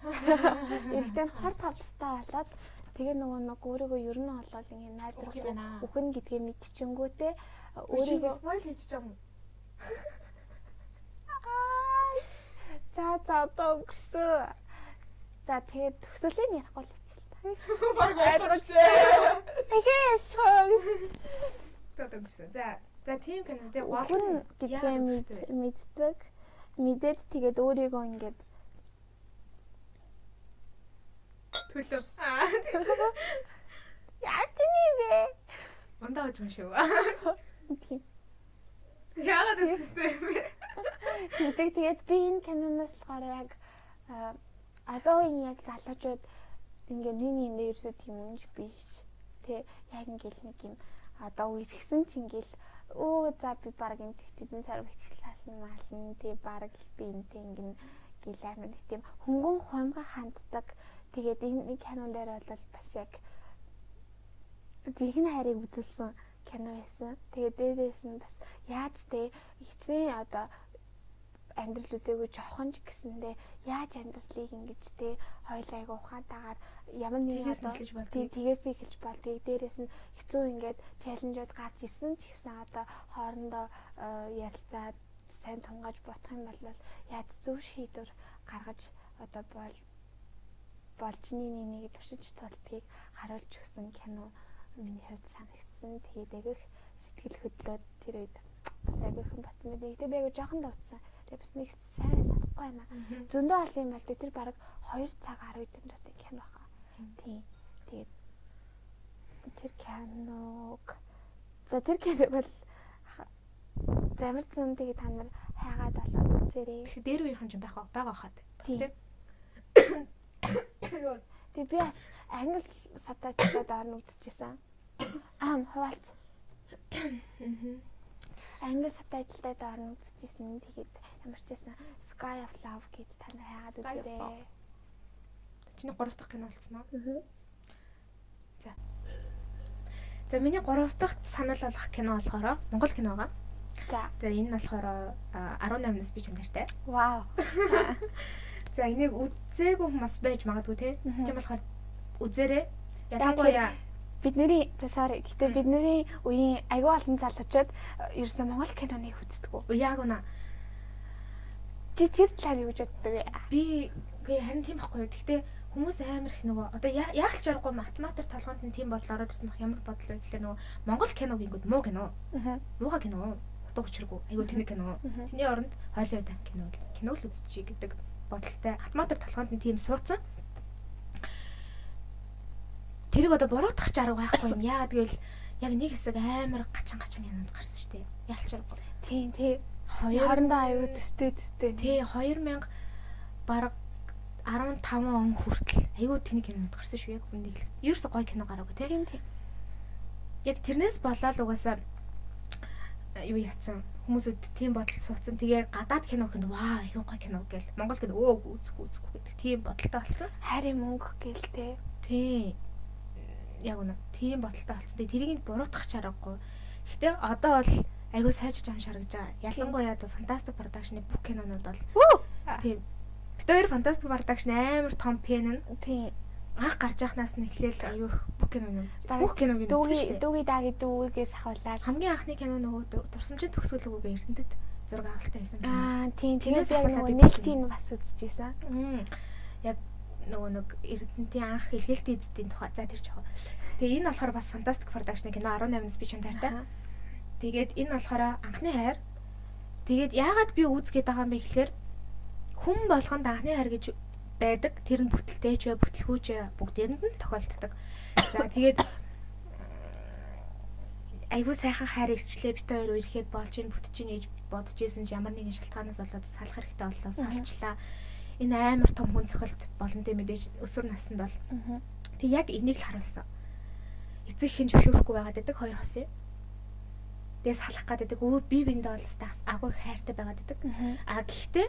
Speaker 2: Эрэгтэй нь хор тавдартай болоод тэгээ нөгөө нэг өөрийгөө ер нь олол ингэ найдвар үхэн гэдгээ мэдчихэнгүүтээ
Speaker 1: Өөрийгөө спойл хийж юм.
Speaker 2: За за одоо өнгөрсөн. За тэгээд төсөөлийг ярихгүй л гэж л та.
Speaker 1: Баг
Speaker 2: ойлгож
Speaker 1: ойлгож.
Speaker 2: Тэгээ чоо.
Speaker 1: За. За тийм тий гол
Speaker 2: Хүн гэдгээ мэд- мэддэг. Мэдээд тэгээд өөрийгөө ингээд
Speaker 1: төлөв. Аа
Speaker 2: яа тийм бэ?
Speaker 1: ундаа юм шүү.
Speaker 2: Тийм.
Speaker 1: Яагаад гэсэн юм бэ?
Speaker 2: Тэгдэг тэгээд би энэ киноноос болохоор яг а, одоогийн яг залуучууд ингээ нэг нэг ерөөсөө тийм юмш биш. Тэ яг ингээл нэг юм одоо үерхсэн ч ингээл өө за би баг энэ төвчдэн сар ихтгэл сална мална тий баг л би энтэй ингэн гэл амир нэг тийм хөнгөн хумга ханддаг. Тэгээд энэ кинон дээр бол бас яг зихний хайрыг үзүүлсэн кино байсан. Тэгээд дээрээс нь бас яаж те ихчнээ одоо амьдрал үзээгүй жоохон ч гэсэндээ яаж амьдралыг ингэж те хоёул айгу ухаантайгаар ямар нэгэн
Speaker 1: Тгээс эхэлж
Speaker 2: тий тгээс эхэлж болдгийг дээрээс нь хэцүү ингээд чаленжууд гарч ирсэн ч гэсэн одоо хоорондоо э, ярилцаад сайн тунгааж бодох юм бол яаж зөв шийдвэр гаргаж одоо бол болжны нэг төвшиж тулдгийг харуулж өгсөн кино миний хувьд санагдсан. Тэгээд агих сэтгэл хөдлөөд тэр үед бас агих юм батсан мэт. Тэгтээ би агай жоохон давтсан. Тэгээд бас нэг сайн санахгүй байна. Зөндөө олон юм бол тэр баг 2 цаг 10 минутын кино хаа. Тийм. Тэгээд тэр киног За тэр киног бол ха- замарсан тэгээд та нар хайгаад болоод үзээрэй.
Speaker 1: Тэгэхээр дээр үеийнхэн ч байх байгаа хаад.
Speaker 2: Тийм. Тэгээ би бас англи сабтайтлууд орно үзчихсэн. Аам хуваалц. Англи сабтайтлтай орно үзчихсэн. Тэгээд ямар ч байсан Sky of Love гэд та нар хайгаад үзээрэй.
Speaker 1: Чиний 3 дахь кино болсон уу? За миний 3 дахь санал болгох кино болохоор Монгол киногаа.
Speaker 2: За.
Speaker 1: Тэгээ энэ нь болохоор а, 18-наас би чамдэртэй.
Speaker 2: Вау.
Speaker 1: За энийг үзээгүй хүмүүс байж магадгүй те. Тийм болохоор үзээрэй. Ялангуяа
Speaker 2: Бидний sorry гэтээ бидний үеийн аюул олон залуучууд ерөөсөө Монгол киноныг үздэггүй.
Speaker 1: яг уна
Speaker 2: Чи тэр талаар юу гэж боддог вэ?
Speaker 1: би үгүй харин тийм байхгүй. Гэхдээ хүмүүс амар их нөгөө одоо яг л чаргагүй математик толгоонд нь тийм бодол ороод ирсэн байх ямар бодол вэ гэхээр нөгөө Монгол киног ингэдэг муу кино.
Speaker 2: Аа.
Speaker 1: Муухай кино. Утга учиргүй. Айгу тэнэг кино. Тэний оронд Холливуд кино л кино л үзчихье гэдэг бодолтой. Автоматар толгоонд нь тийм суудсан. Тэрийг одоо буруутгах чарга байхгүй юм. Яагаад гэвэл яг нэг хэсэг амар гачин гачин юмуд гарсан шүү дээ. Ялчаргүй.
Speaker 2: Тийм тий.
Speaker 1: Хоёр
Speaker 2: Хоорондоо аюу төстэй төстэй.
Speaker 1: Тий 2000 бараг 15 он хүртэл айгүй тэнэг кинод гарсан шүү яг үнийг л. Ерөөсө гоё кино гараагүй тий.
Speaker 2: Тийм тийм.
Speaker 1: Яг тэрнээс болоод угаасаа э, юу яатсан хүмүүсүүд тийм бодол суудсан. Тэгээ гадаад кино гэхэд ваа айгүй гоё кино гэл. Монгол кино өө үзэхгүй үзэхгүй гэдэг тийм бодолтой болсон.
Speaker 2: Хайрын мөнгө гэл тий.
Speaker 1: Тий. Яг үнэ. Тийм бодолтой болсон. Тэгээ тэрийг буруутгах чаргагүй. Гэтэ одоо бол айгүй сайжирч ам шаргаж байгаа. Ялангуяа Fantastic Production-ы бүх кинонууд бол тийм. Бид хоёр Fantastic Production амар том пен нь
Speaker 2: Тийм.
Speaker 1: анх гарч яхнаас нь эхлээл их бүх киног.
Speaker 2: Бараг
Speaker 1: Бүх киног
Speaker 2: Дүүги
Speaker 1: шүү дээ.
Speaker 2: дүүги даги дүүгээс ахуулаад.
Speaker 1: Хамгийн анхны кино нөгөө дурсамжийн төгсгөлөөгөө Эрдэнэтэд зураг авалтаа хийсэн.
Speaker 2: Аа тийм
Speaker 1: тэрнээс
Speaker 2: яг нөгөө нээлтийг бас үзчихсэн.
Speaker 1: Яг нөгөө нэг Эрдэнэтийн анх хэлэлтийн эзэдийн тухай за тэр жоо. Тэгээ энэ болохоор бас Fantastic Production кино 18-наас би чам таартай. Тэгээд энэ болохоор анхны хайр. Тэгээд яагаад би үзгээд байгаа юм бэ гэхээр хүн болгонд анхны хайр гэж байдаг. Тэр нь бүтэлтэй ч бай, бүтлгүй ч бай, бүгдээрэнд нь тохиолддог. За тэгээд айгүй сайхан хайр ирчлээ бит хоёр үерхэд болж ийн бүтэж ийн гэж бодож исэн ч ямар нэгэн шалтгаанаас болоод салах хэрэгтэй боллоо салчлаа. Энэ амар том хүн цохилт болон тэ мэдээж өсвөр наснд бол тэг яг энийг л харуулсан. Эцэг хин зөвшөөрөхгүй байгаад байдаг хоёр хос юм. Тэгээ салах гаддаг өө би биндээ бол стас агуу хайртай байгаад байдаг. А гэхдээ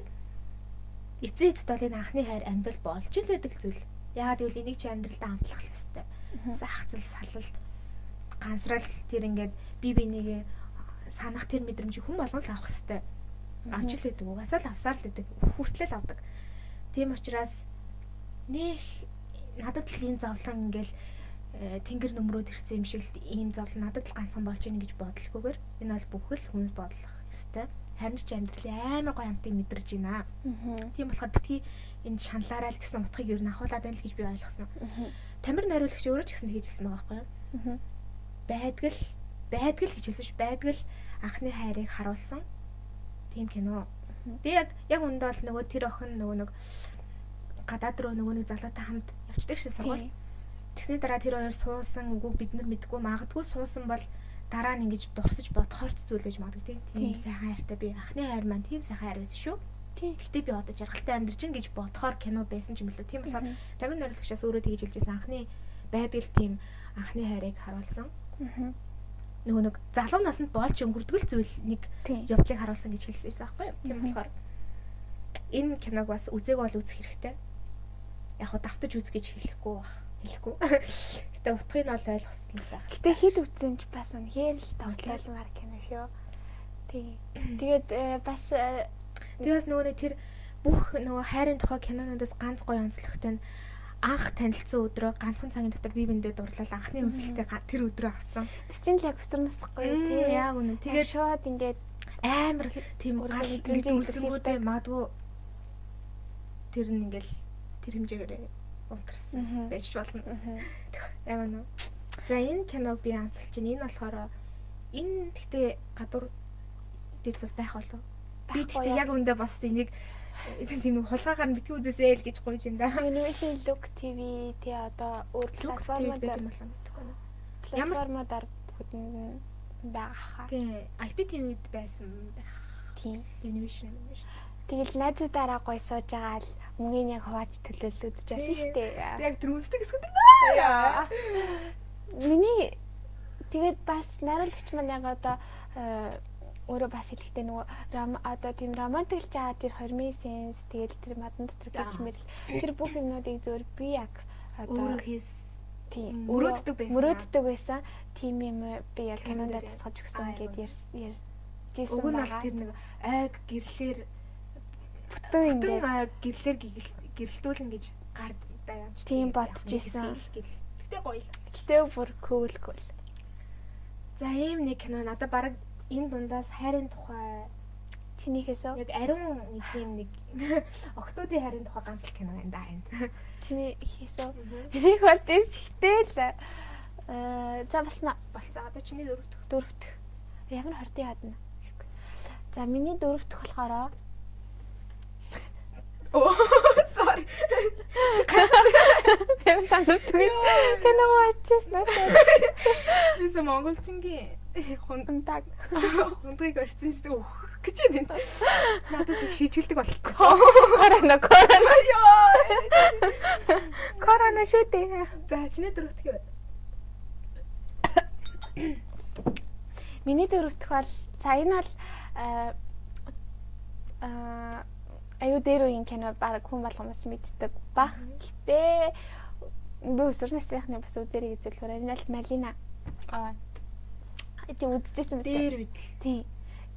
Speaker 1: эцэг эцэд бол энэ анхны хайр амьдрал болж ил байдаг зүйл. Яагаад гэвэл энийг чи амьдралдаа амтлах л ёстой. Сахацл салалт гансрал тэр ингээд би бинийгээ санах тэр мэдрэмжийг хүн болгон л авах ёстой. Авч л байдаг. Угаасаа л авсаар л байдаг. Хүртлэл авдаг. Тийм учраас нэх надад л ийм зовлон ингээл э, тэнгэр нөмрөөд ирсэн юм шиг л ийм зовлон надад л ганцхан болж ийн гэж бодлохгүйгээр энэ бол бүхэл хүмүүс бодлох ёстой. Харин ч амьдралын амар гоё амтыг мэдэрж байна. Тийм болохоор битгий энэ шаналаараа л гэсэн утгыг ер нь ахуулаад байна л гэж би ойлгосон. Тамир найруулагч өөрөө ч гэсэн хэлсэн байгаа байхгүй юу? Байдгал байдгал гэж хэлсэн ш байдгал анхны хайрыг харуулсан тийм кино. Тэгээ яг яг үндэ бол нөгөө тэр охин нөгөө нэг гадаад руу нөгөө нэг залуутай хамт явцдаг шээ сургууль. Тэгсний дараа тэр хоёр суусан үгүйг бид нар мэдгүй магадгүй суусан бол дараа нь ингэж дурсаж бодохоор ч зүйл гэж магадгүй тийм сайхан хайртай би анхны хайр маань тийм сайхан хайр байсан шүү. Гэхдээ би одоо жаргалтай амьдарч ин гэж бодохоор кино байсан ч юм лүү. Тийм болохоор тамир найруулагчаас өөрөө тэгж хэлжсэн анхны байдал тийм анхны хайрыг харуулсан. Нөгөө нэг залуу наснд болж өнгөрдгөл зүйл нэг явдлыг харуулсан гэж хэлсэн байхгүй юу? Тийм болохоор энэ киног бас үзег бол үзэх хэрэгтэй. Яг хуу давтаж үз гэж хэлэхгүй баг. Хэлэхгүй. Гэтэ утгыг нь бол ойлгосон байх.
Speaker 2: Гэтэ хэл үзсэн ч бас үнэхээр л тоглоомар кино шүү. Тий. Тэгээд э, бас э,
Speaker 1: Тэгээс нөгөө нэг тэр бүх нөгөө хайрын тухай кинонуудаас ганц гоё онцлогтой нь анх танилцсан өдрөө ганцхан цагийн дотор би биндээ дурлал анхны өсөлтөө тэр өдрөө авсан.
Speaker 2: чинь л яг өсөрнөсөхгүй юу тий.
Speaker 1: Яг үнэ.
Speaker 2: Тэгээд
Speaker 1: Тэгээд
Speaker 2: шууд ингээд
Speaker 1: амар тийм гал мэдрэмж
Speaker 2: илэрхийлдэг.
Speaker 1: магадгүй тэр нь ингээл тэр хэмжээгээр унтарсан байж болно. Яг үнэ. За энэ киног би анзалж чинь энэ болохоор энэ гэхдээ гадуур дэс бол байх болов. Би гэхдээ яг үндэ бас энийг тийм нэг хулгаагаар нь битгий үзээсэй л гэж гуйж энэ да.
Speaker 2: Animation Look TV тий одоо өөр
Speaker 1: байна. Ямар-
Speaker 2: платформодоор бүхэнд байгаа хаа.
Speaker 1: Тийм IPTV-д байсан байх.
Speaker 2: Тийм.
Speaker 1: Animation шиг.
Speaker 2: Тэгэл найзуудаараа гой сууж байгаа л мөнгөний яг хувааж төлөөл үзэж байна шүү дээ.
Speaker 1: яг тэр үнсдэг хэсгүүд
Speaker 2: Яа. Миний тэгээд бас найруулагч маань яг одоо э, өөрөө бас хэлэхдээ нөгөө одоо тийм романтиклж байгаа тэр 20 сенс тэгэл тэр мадан дотор гэх мэрл тэр бүх юмнуудыг зөвөр би яг одоо тийм
Speaker 1: мөрөөддөг байсан.
Speaker 2: мөрөөддөг байсан тийм юм би яг
Speaker 1: Кинонд дээр
Speaker 2: тусгаж өгсөн
Speaker 1: аа,
Speaker 2: гэд
Speaker 1: юм.
Speaker 2: ярьж ярьжсэн
Speaker 1: Уг нь бол
Speaker 2: байгаа.
Speaker 1: тэр нэг айг гэрлэр
Speaker 2: бүтэн ингээд
Speaker 1: гэрлэр гэрэлтүүлнэ гэж гар даяамж.
Speaker 2: Тийм бодож исэн.
Speaker 1: Гэтэ гоё.
Speaker 2: гэтээ бүр cool cool.
Speaker 1: За ийм нэг кино надад баг энэ дундаас хайрын тухай
Speaker 2: Чинийхээс
Speaker 1: яг ариун нэг тийм нэг октоодын хайрын тухай ганц л кино байна да энэ.
Speaker 2: Чиний хийсөө. Энийг бол дээр чихтэй л. Аа за бас
Speaker 1: Болцоо одоо чиний дөрөв дэх.
Speaker 2: дөрөвт. Ямар хортын ядна. За миний дөрөвт болохоор
Speaker 1: Оо sorry.
Speaker 2: ямар санагдгүй. Кино очсон шүү.
Speaker 1: Бис монголчингийн хунд
Speaker 2: Унтаг.
Speaker 1: хундгийг орцсон шүү өөх гэж байна. Надад зөв шийдгэлдэг болтгоо.
Speaker 2: Корона корона
Speaker 1: Ёо.
Speaker 2: корона шүү дээ.
Speaker 1: За чиний дөрөв дэх юу?
Speaker 2: Миний дөрөвтөх бол за энэ бол аа аа аюу дээр үеийн кино баг хүн болгоомж мэддэг бах. Гэтэ би өсвөр насныхны бас зөвлөхөр энэ бол Малина. Аа. Эти үзчихсэн мэт.
Speaker 1: Дээр үед л.
Speaker 2: Тий.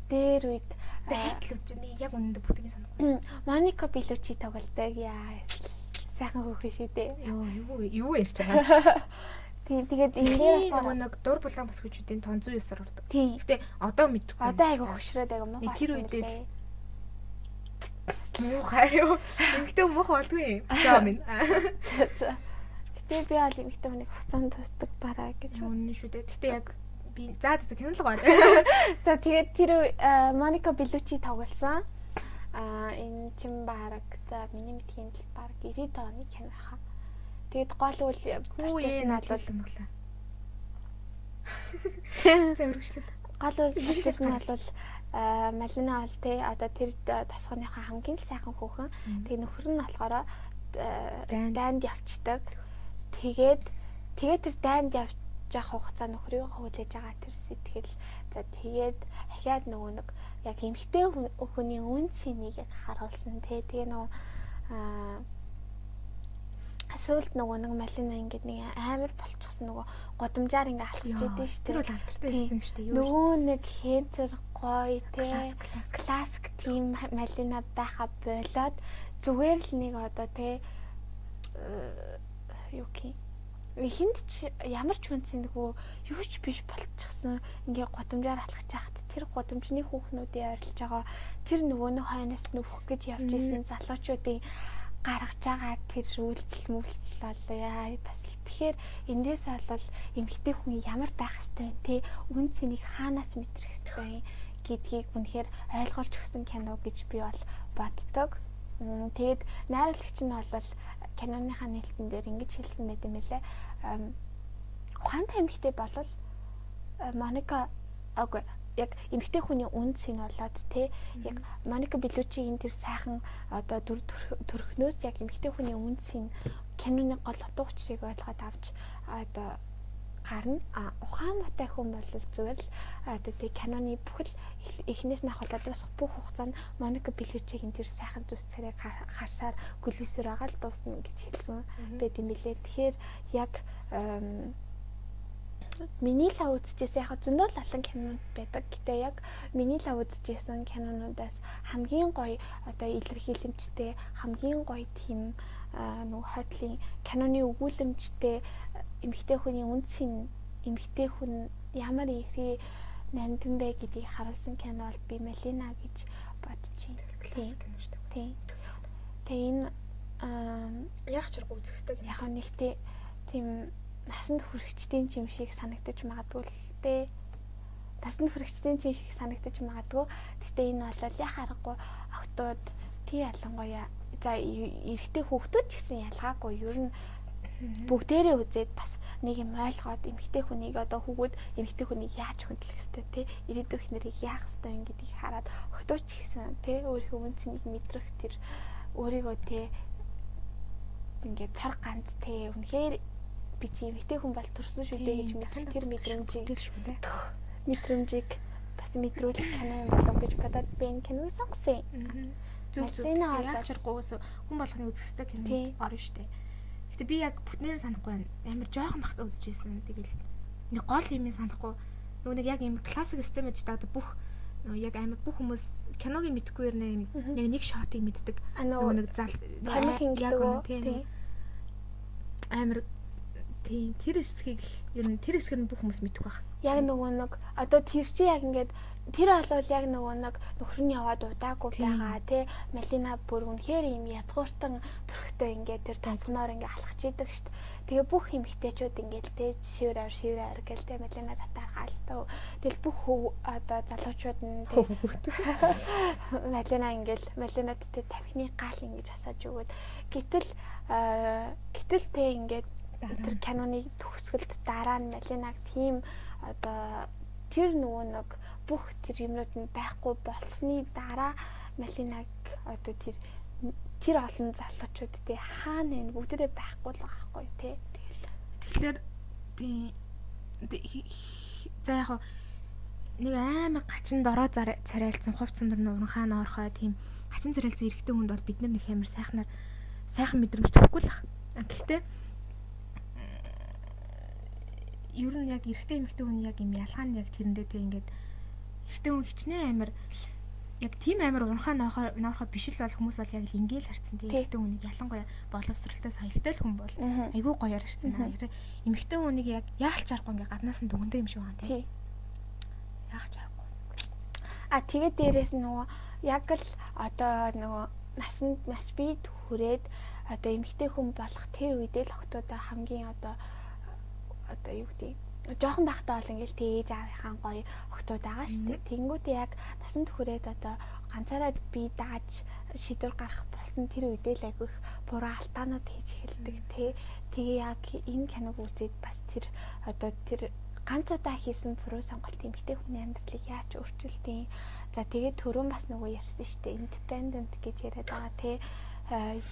Speaker 2: Дээр үед
Speaker 1: Байтал үз би яг үнэндээ бүтгийн санахгүй.
Speaker 2: Моника Белучи тоглодог яа. Сайхан хөөхөн шүү дээ.
Speaker 1: Юу юу ярьж байгаа.
Speaker 2: Тий, тэгээд
Speaker 1: Энэ
Speaker 2: энэ
Speaker 1: нөгөө нэг дур булан бас хүчүүдийн тон 109-аар ордог.
Speaker 2: тий.
Speaker 1: Гэтэ одоо мэдхгүй.
Speaker 2: Одоо айгу хөшрөөд айгу муу.
Speaker 1: Нэг тэр үедээ л- муухай юу. Ингэхдээ муухай болдгүй. Жаа минь.
Speaker 2: Гэтэ би бол эмэгтэй хүнийг хуцаанд тусдаг бараа гэж.
Speaker 1: Үнэн шүү дээ. Гэтэ яг би за за кино л гоор.
Speaker 2: За тэгээд тэр Моника Белучи тоглосон. Аа энэ чин бараг за миний мэдхийн л бараг 90 оны кино хаа. Тэгээд гол үл
Speaker 1: Хүү надлал
Speaker 2: бол
Speaker 1: сонголоо. За өргөжлөл.
Speaker 2: гол үл нь бол аа Малина бол те одоо тэр э, тосгоныхаа хамгийн сайхан хүүхэн. Тэгээ нөхөр нь болохоор
Speaker 1: Дайнд.
Speaker 2: дайнд явцдаг. Тэгээд тэгээд тэр дайнд явж явах хугацаа нөхрийг хөвлөж байгаа тэр сэтгэл. За тэгээд ахиад нөгөө нэг яг эмхтэй хүн- хүний үн цэнийг яг харуулсан тий. Тэгээ нөгөө аа асуулт нөгөө нэг малина ингээд нэг амар болчихсон нөгөө годамжаар ингээ алхаж идэв шүү
Speaker 1: Тэр бол алдартай
Speaker 2: Тий.
Speaker 1: хэлсэн шүү дээ.
Speaker 2: Нөгөө нэг хэнцэр гоё тий.
Speaker 1: Класс класс.
Speaker 2: классик тим малина байха болоод зүгээр л нэг одоо те э, юу юм. Хинт ч ямар ч хүнсийн нөгөө юу ч биш болчихсон. Ингээ годамжаар алхаж байхад тэр годамжны хүүхнүүдийн ойрлож байгаа. Тэр нөгөө нэг хойноос нүвх гэж явж исэн залуучуудын гаргаж байгаа тэр үйлдэл мүлдэл бол яа бас л. Тэгэхээр эндээс бол эмгтэй хүн ямар байх хэвтэй те? Үн цэнийг хаанаас мэдрэх хэвтэй гэдгийг үнэхээр ойлгуулж өгсөн кино гэж би бол боддог. Мм, Тэгээд найруулагч нь бол киноныхаа нээлтэн дээр ингэж хэлсэн байт юм лээ. Ухаантай эмгтэй болол э, Моника агүй яг эмгтэй хүний үнд син болоод те яг Моника Белучигийн тэр сайхан одоо дүр төрхнөөс яг эмгтэй хүний үнд син киноны гол утга учирыг ойлгоод авч одоо гарна. А ухаан муутай хүн бол зүгээр л тэг киноны бүхэл эхнээс нь ахвал дуусах бүх хугацаанд Моника Белучигийн тэр сайхан зүс царайг харсаар гүлээсээр байгаа л дуусна гэж хэлсэн байт юм билээ. Тэгэхээр яг миний лав үзчихсэн яг зөндөө л олон кинонууд байдаг. Гэтэ яг миний лав үзчихсэн кинонуудаас хамгийн гоё одоо илэрхийлэмжтэй хамгийн гоё тийм нөгөө хотлын киноны өгүүлэмжтэй эмэгтэй хүний үнцийн эмэгтэй хүн ямар ихий нандин бэ гэдгийг харуулсан кино бол би Малина гэж бодож байна. Тийм. Тэгээ энэ
Speaker 1: яг чиргүү үзэх хэрэгтэй
Speaker 2: яг нэгтэй тийм насанд хүрэхчдийн чим шиг санагдаж магадгүй л дээ. Насанд хүрэхчдийн чим шиг санагдаж магадгүй. Гэхдээ энэ бол яа харахгүй октод тий ялангуяа за эрэгтэй хүүхдүүд ч гэсэн ялгаагүй. Ер нь бүгдээрээ үзээд бас нэг юм ойлгоод эмэгтэй хүнийг одоо хүүгүүд эмэгтэй хүнийг яаж хөндлөх ёстой те ирээдүйн нэрийг яах ёстой юм гэдгийг хараад октооч гэсэн те өөрийнхөө үнцнийг мэдрэх тэр өөрийгөө те ингээд цар ганц те үнэхээр би чи эмэгтэй хүн бол төрсөн шүү дээ гэж мэдэх тэр мэдрэмжийг мэдрэмжийг бас мэдрүүлэх кино юм болов гэж бодоод би энэ киног сонгосон.
Speaker 1: Зүг зүг. Яаж чаргуугаас хүн болгоны үзэх хэвээр кино орно дээ. Гэтэ би яг бүтнээр санахгүй. Амар жоохон бахта үзчихсэн. Тэгэл нэг гол юм санахгүй. Нөгөө нэг яг юм классик сцен байж та бүх яг амар бүх хүмүүс киног мэдхгүй юм яг нэг шотыг мэддэг. Нөгөө нэг зал яг үнэ тийм амар Тийм тэр хэсгийг л ер нь тэр хэсгээр нь бүх хүмүүс мэдэх байх.
Speaker 2: Яг нөгөө нэг одоо тэр чи яг ингээд тэр болвол яг нөгөө нэг нөхөр нь яваад удаагүй байгаа тий. Малина бүр үнэхээр юм язгууртан төрхтэй ингээд тэр тонцноор ингээд алхаж идэг штт. Тэгээ бүх эмэгтэйчүүд ингээд тий шивэр ав шивэр ав гэл тий Малина татаар хаалтаа. Тэгэл бүх одоо залуучууд нь Малина ингээд Малинад тий тавхины гал ингэж асааж өгөөд. Гэтэл гэтэл тий ингээд тэр киноны төгсгөлд дараа нь Малинаг тийм одоо тэр нөгөө нэг бүх тэр юмнууд нь байхгүй болсны дараа Малинаг одоо тэр тэр олон залуучууд те хаана энэ бүгдээрээ байхгүй л байгаа хгүй те
Speaker 1: тэгэхээр тийм за яг нэг амар гачин дороо царайлцсан хувц цандар нууран хаана орхоо тийм гачин царайлцсан эрэгтэй хүнд бол бид нар нэг амар сайхнаар сайхан мэдрэмж төрөхгүй л байна. Гэхдээ ер нь яг эрэгтэй эмэгтэй хүн яг юм ялгаа нь яг тэрэндээ тэг ингээд эрэгтэй хүн хичнээн амир яг тийм амир унхаа ноохоо биш л бол хүмүүс бол яг л ингээл харцсан тийм эрэгтэй хүнийг ялангуяа боловсралтай соёлтой л хүн бол айгүй гоёор харцсан. Эмэгтэй хүнийг яг яалч аргагүй ингээд гаднаас нь дүгндэг юм шиг байна тийм. Яалч аргагүй.
Speaker 2: А тэгээд дээрэс нөгөө яг л одоо нөгөө насанд нас бий хүрээд одоо эмэгтэй хүн болох тэр үедээ л охтуудаа хамгийн одоо одоо юу гэдэг жоохон байхдаа бол ингээл тээж аавынхаа гоё охтууд байгаа шүү дээ. Тэнгүүд яг насан туршид одоо ганцаараа би дааж шийдвэр гаргах болсон тэр үедээ л айгүйх буруу алтаанууд хийж эхэлдэг тий. Тэгээ яг энэ киног үзээд бас тэр одоо тэр ганц удаа хийсэн буруу сонголт эмгтэй хүний амьдралыг яаж өөрчилдөй. За тэгээд түрүүн бас нөгөө ярьсан шүү дээ. Independent гэж яриад байгаа тий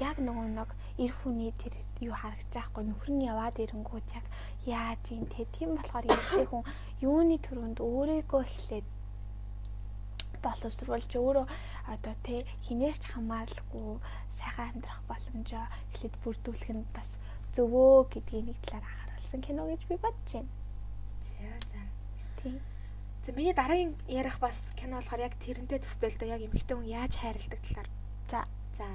Speaker 2: яг нөгөө нэг эр хүний тэр юу харагдаж байхгүй нөхөр нь яваад ирэнгүүт яг яаж юм те тийм болохоор эмэгтэй хүн юуны төрөнд өөрийгөө эхлээд боловсруулж өөрөө одоо те хинээч хамааралгүй сайхан амьдрах боломжоо эхлээд бүрдүүлэх нь бас зөвөө гэдгийг нэг талаар харуулсан кино гэж би бодож байна.
Speaker 1: За за.
Speaker 2: Тийм.
Speaker 1: За миний дараагийн ярих бас кино болохоор яг тэрнтэй төстэй л доо яг эмэгтэй хүн яаж хайрладаг талаар.
Speaker 2: За.
Speaker 1: За.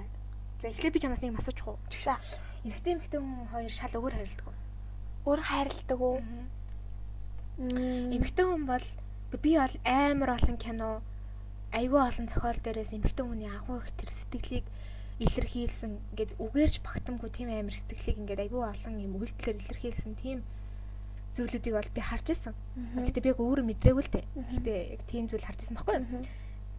Speaker 1: За эхлээд би чамаас нэг асуучих уу?
Speaker 2: За.
Speaker 1: Эрэгтэй эмэгтэй хүн хоёр шал өөр хайрладаг уу?
Speaker 2: Өөр хайрладаг уу?
Speaker 1: Эмэгтэй хүн бол би бол амар олон кино айгүй олон зохиол дээрээс эмэгтэй хүний агуу их тэр сэтгэлийг илэрхийлсэн ингээд үгээрч багтамгүй тийм амар сэтгэлийг ингээд айгүй олон юм үйлдэлээр илэрхийлсэн тийм зүйлүүдийг бол би харж исэн. Гэтэ би яг өөрөө мэдрээгүй л дээ. Гэтэ яг тийм зүйл харж исэн баггүй юу?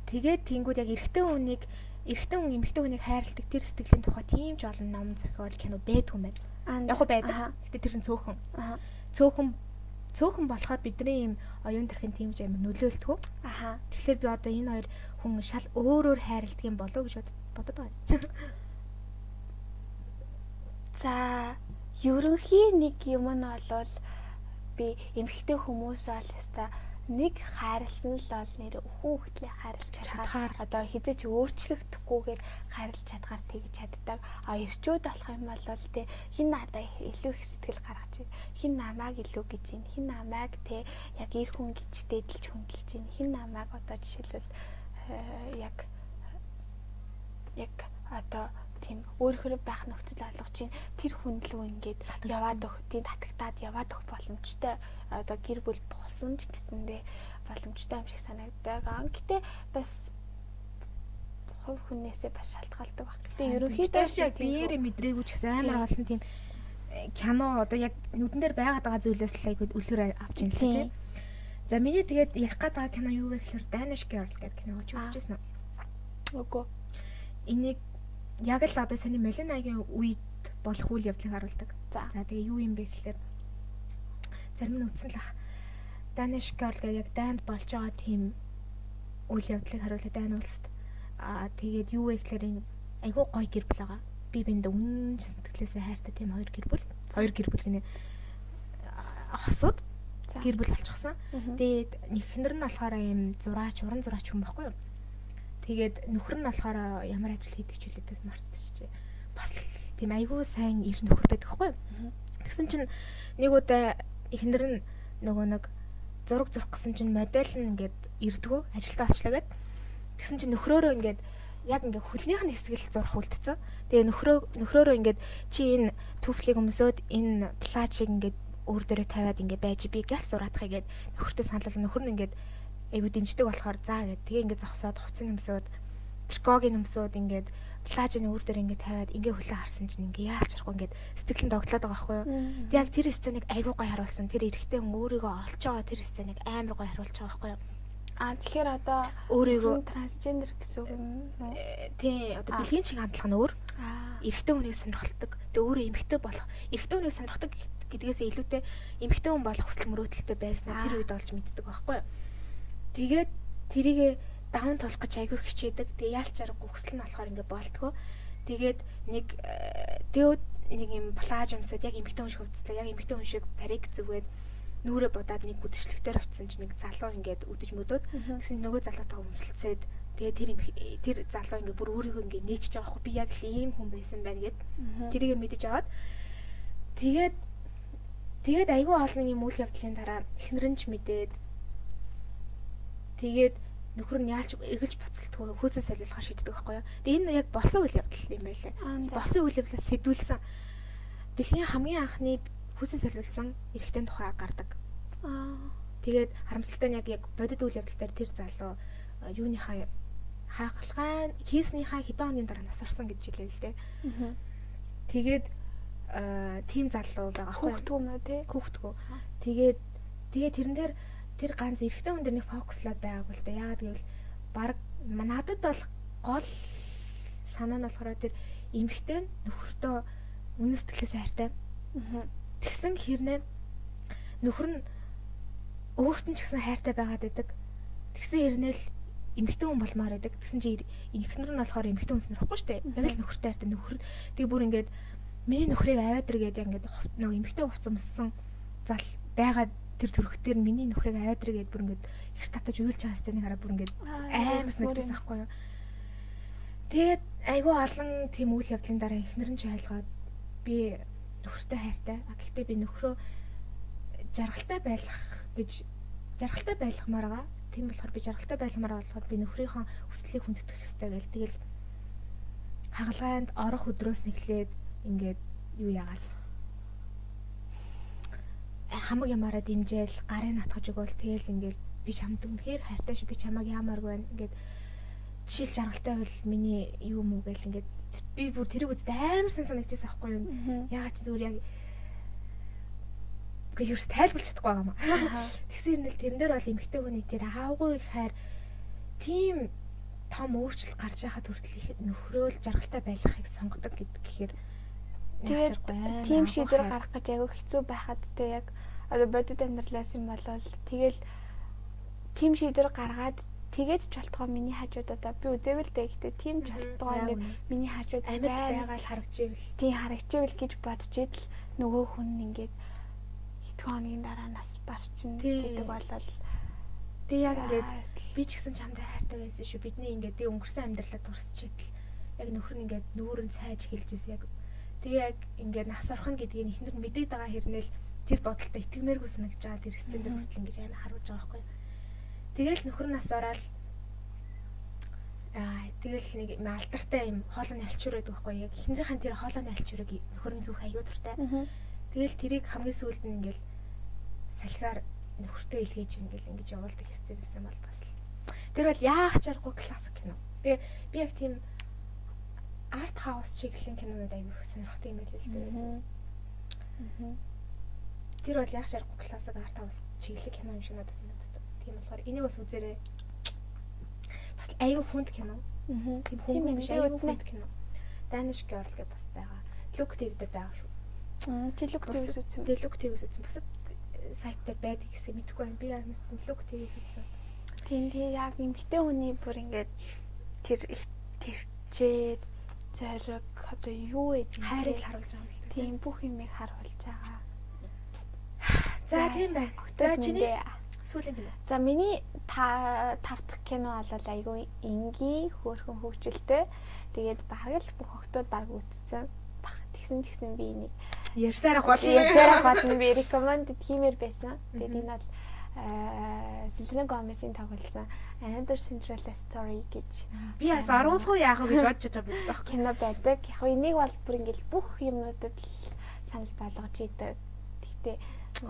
Speaker 1: Тэгээд тэнгууд яг эрэгтэй хүнийг эрэгтэй хүн эмэгтэй хүнийг хайрладаг тэр сэтгэлийн тухай тийм ч олон ном зохиол кино байдгүй юм байна. Яг байдаг. Гэтэ тэр нь цөөхөн. Цөөхөн цөөхөн болохоор бидний юм оюун тархин тийм ч амар нөлөөлдөг.
Speaker 2: Аха.
Speaker 1: Тэгэхээр би одоо энэ хоёр хүн шал өөр өөр хайрладаг юм болов уу гэж бод- бодод байгаа.
Speaker 2: За ерөнхий нэг юм нь болвол би эмэгтэй хүмүүс бол яста нэг хайрлсан л бол нэр өхөн хөхтлээ хайрлаж чадхаар одоо хизээч өөрчлөгдөхгүйгээр хайрлаж чадхаар тэгж чаддаг. А эрчүүд болох юм бол тий хин надаа илүү их сэтгэл гаргаж байна. Хин намайг илүү гэж байна. Хин намайг тий яг эр хүн гэж дээдэлж хүндэлж байна. Хин намайг одоо жишээлбэл э, яг яг одоо тийм өөрөөр байх нөхцөл олгож чинь тэр хүн лөө ингээд яваад өгөх тийм татагтаад яваад өгөх боломжтой одоо гэр бүл болсон ч гэсэндээ боломжтой юм шиг санагддаг. Аа гэтээ бас хувь хүнээсээ бас шалтгаалдаг баг. Гэтээ ерөнхийдөө
Speaker 1: яг биеэрээ мэдрээгүй ч гэсэн амар олон тийм э, кино одоо яг нүдэн дээр байгаад байгаа зүйлээс л айгууд үлгэр авч ин л
Speaker 2: Тийм.
Speaker 1: За миний тэгээд ярих байгаа кино юу вэ гэхээр Danish Girl гэдэг киног байсан уу?
Speaker 2: үгүй.
Speaker 1: Энийг яг л одоо саний Мелинагийн үед болох үйл явдлыг харуулдаг.
Speaker 2: За.
Speaker 1: Тэгээ юу юм бэ гэхээр зарим нь үтсэн л ах. Danish Girl яг дайнд болж байгаа тийм үйл явдлыг харуулдаг дайн улсад. Аа тэгээд юу вэ гэхээр энэ айгүй гоё гэр бүл байгаа. Би бинд үнэн сэтгэлээсээ хайртай тийм хоёр гэр бүл. Хоёр гэр бүл гинэ хосууд гэр бүл болчихсон. Тэгээд нэхнэр нь болохоор ийм зураач, уран зураач хүн байхгүй юу? Тэгээд нөхөр нь болохоор ямар ажил хийдэг ч үлээдээс мартчихжээ. Бас тийм айгүй сайн ир нөхөр байдаг?
Speaker 2: Мгм.
Speaker 1: Тэгсэн чинь нэг удаа эхнэр нь нөгөө нэг зураг зурх гэсэн чинь модель нь ингээд ирдгүү ажилдаа очлаа гэд. Тэгсэн чинь нөхрөөрөө ингээд яг ингээд хөлнийх нь хэсэг л зурх үлдсэн. Тэгээ нөхрөө нөхрөөрөө ингээд чи энэ түүхлийг өмсөөд энэ плажийг ингээд өөр дөрөө тавиад ингээд байж би газ зураадахыг гээд нөхөртөө санал нөхөр нь ингээд айгуу дэмждэг болохоор заа гэд тэгээ ингээд зогсоод хувцас өмсөөд трикогийн өмсөөд ингээд плажийн өөр дээр ингээд тавиад ингээд хөлөө харсан чинь ингээд яалч харахгүй ингээд сэтгэлэн догтлоод байгаа байхгүй юу? Тэг яг тэр сценыг айгуу гоё харуулсан. Тэр эрэгтэй хүн өөрийгөө олж байгаа тэр сценыг амар гоё харуулж байгаа байхгүй юу?
Speaker 2: Аа тэгэхээр одоо
Speaker 1: Өөрийгөө
Speaker 2: трансгендер гэсэн үг юм
Speaker 1: э, тий одоо бэлгийн чиг хандлага нь өөр. Эрэгтэй хүнийг сонирхолдог. Тэг өөрөө эмэгтэй болох. Эрэгтэй хүнийг сонирхдог гэдгээс илүүтэй эмэгтэй хүн болох хүсэл мөрөөдөлтөй байснаа
Speaker 2: Аа.
Speaker 1: тэр үед олж мэддэг байхгүй юу? Тэгээд тэрийгэ даван тулах гэж айгүй хичээдэг. Тэгээ яалч аргагүй хүсэл нь болохоор ингээ болтгоо. Тэгээд нэг э, тэгээд нэг юм плаж өмсөд яг эмэгтэй хүн шиг хувцлаа. Яг эмэгтэй хүн шиг парик зүгээд нүрэ бодаад нэг үдшилтээр очсон чинь нэг залуу ингээд үдэж мөдөөд тэгсэн нөгөө залуутаа үнсэлцээд тэгээ тэр тэр залуу ингээд бүр өөрийгөө ингээд нээчихэж байгаа хөө би яг л ийм хүн байсан байна гэд тэрийг мэдэж аваад тэгээд тэгээд айгүй олон юм үйл явдлын дараа эхнэр нь ч мэдээд тэгээд нөхөр нь яалч эргэлж буцалтгүй хөөцөө солиулахаар шийддэг байхгүй юу. Тэгээд энэ яг болсон үйл явдал юм байлаа.
Speaker 2: Аа.
Speaker 1: Болсон үйл явдлаа сэдвүүлсэн. Дэлхийн хамгийн анхны хөөцөө солиулсан эрэгтэй тухай гардаг.
Speaker 2: Аа.
Speaker 1: Тэгээд харамсалтай нь яг яг бодит үйл явдал дээр тэр залуу юуныхаа хаахалгаан хийснийхаа хэдэн хоногийн дараа нас орсон гэж хэлээ л дээ.
Speaker 2: Мгм.
Speaker 1: Тэгээд аа тийм залуу байгаа аахгүй юу?
Speaker 2: Хүүхдгүй мө тий?
Speaker 1: Хүүхдгүү. Тэгээд тэгээд тэрэн дээр тэр ганц эрэгтэй хүн дээр нэг фокуслаад байгаагүй л дээ. Яагаад гэвэл баг надад бол гол санаа нь болохоор тэр эмэгтэй нөхөртөө үнэн сэтгэлээс хайртай. Тэгсэн хэрнээ нөхөр нь өөрт нь ч гэсэн хайртай байгаад байдаг. Тэгсэн хэрнээ л эмэгтэй хүн болмоор байдаг. Тэгсэн чи эхнэр нь болохоор эмэгтэй хүн сонирхгүй шүү дээ. Яг л нөхөртэй хайртай нөхөр. Тэг бүр ингээд миний нөхрийг аваад иргээд ингээд хув- нөгөө эмэгтэй хувц өмссөн зал байгаад тэр төрхтөр миний нөхрийг аваад иргээд бүр ингээд их татаж уйлж байгаа сценыг хараад бүр ингээд
Speaker 2: Аа,
Speaker 1: амар санагдсан байхгүй юу. Тэгээд айгүй олон тийм үйл явдлын дараа эхнэр нь ч ойлгоод би нөхөртэй хайртай. А гэхдээ би нөхрөө жаргалтай байх гэж жаргалтай байлгамаар байгаа. Тийм болохоор би жаргалтай байлгамаар болохоор би нөхрийнхөө хүслийг хүндэтгэх хэрэгтэй гэл тэгэл хагалгаанд орох өдрөөс нэглээд ингээд юу яагаал хамаг ямаараа дэмжээл гарын натгаж өгөөл тэгэл ингээд би чамд үнэхээр хайртай шүү би чамайг яамааргүй байна ингээд жишээл жаргалтай бол миний юу мүү гэл ингээд би бүр тэрийг үзээд амар сан санагдчихсан аахгүй юу. Ягаад ч зүгээр яг Гэхдээ ерөөс тайлбарлаж чадахгүй байгаа юм аа. Тэгсэн юм л тэрэн дээр бол эмэгтэй хүний тэр аавгүй их хайр тийм том өөрчлөлт гарч байхад хүртэл их нөхрөөл жаргалтай байлгахыг сонгодог гэдэг гэхээр
Speaker 2: Тэгээд тийм шийдвэр гарах гэж аягүй хэцүү байхад те яг одоо бодит амьдралаас юм болвол тэгэл тийм шийдвэр гаргаад тэгээд ч болтгоо миний хажууд одоо би үзээгүй л дээ гэхдээ тийм ч болтгоо ингээд миний хажууд
Speaker 1: амьд байгаа л харагдчихвэл
Speaker 2: тийм харагдчихвэл гэж бодож идэл нөгөө хүн ингээд хэдхэн хоногийн дараа нас барчин гэдэг болол
Speaker 1: тэг яг ингээд би ч гэсэн чамтай хайртай байсан шүү. Бидний ингээд тэг өнгөрсөн амьдралаа дурсчитэл яг нөхөр нь ингээд нүүрэн цайж хэлж ирсэн яг тэгээ яг ингээд нас орхон гэдгийг ихнэр мэдээд байгаа хэрнээл тэр бодолтой итгэмээргүй санагдаж байгаа тэр хэсцэн дээр хүртэл ингэж амар харуулж байгаа байхгүй. Тэгэл нөхөр нас ороод аа тэгэл нэг алдартай юм хоолойны альчуур байдаг байхгүй. Яг ихнэрийн тэр хоолойны альчуурыг нөхөр нь зүүх аюу дуртай. Тэгэл тэрийг хамгийн сүүлд нь ингээл салхиар нөхөртөө илгээж ингээл ингэж явуулдаг хэсцэн байсан бол бас л. Тэр бол яах чаргагүй классик кино. Би би яг тийм арт хаус чиглэлийн кинонууд аягүй сонирхдаг юм байл л дээ. Тэр бол яг шаргагүй классик арт хаус чиглэлийн кино юм шиг надад санагддаг. Тийм болохоор энийг бас үзээрэй. Бас аягүй хүнд кино. Тийм хөнгөн биш аягүй хүнд кино. Danish Girl гэдэг бас байгаа. Look TV дээр байгаа шүү.
Speaker 2: Аа, чи Look TV-с үзсэн.
Speaker 1: Тэгээ Look TV-с үзсэн. Бусад сайт дээр байдаг гэсэн мэдгүй байна. Би яг мэдсэн Look TV-с үзсэн.
Speaker 2: Тийм тийм яг эмгтэй хүний бүр ингээд тэр их төвчээр зориг одоо юу ээж
Speaker 1: хайрыг л харуулж байгаа юм л
Speaker 2: тийм бүх юмыг харуулж байгаа.
Speaker 1: За тийм байна. За чиний сүүлийн кино.
Speaker 2: За миний та тав дахь кино бол айгүй энгийн хөөрхөн хөвгчлөлтэй. Тэгээд бараг л бүх октод баг үзсэн. Баг тэгсэн ч гэсэн би энийг
Speaker 1: ярьсаар ах болно.
Speaker 2: Ярьсаар ах болно. Би recommend хиймээр байсан. Тэгээд энэ бол Селена Гомесийн тоглосон Another Cinderella Story гэж
Speaker 1: би бас уу яах вэ гэж бодож байгаа байсан аах.
Speaker 2: Кино байдаг. Яг энийг бол бүр ингээл бүх юмнуудад л санал болгож идэг. Гэхдээ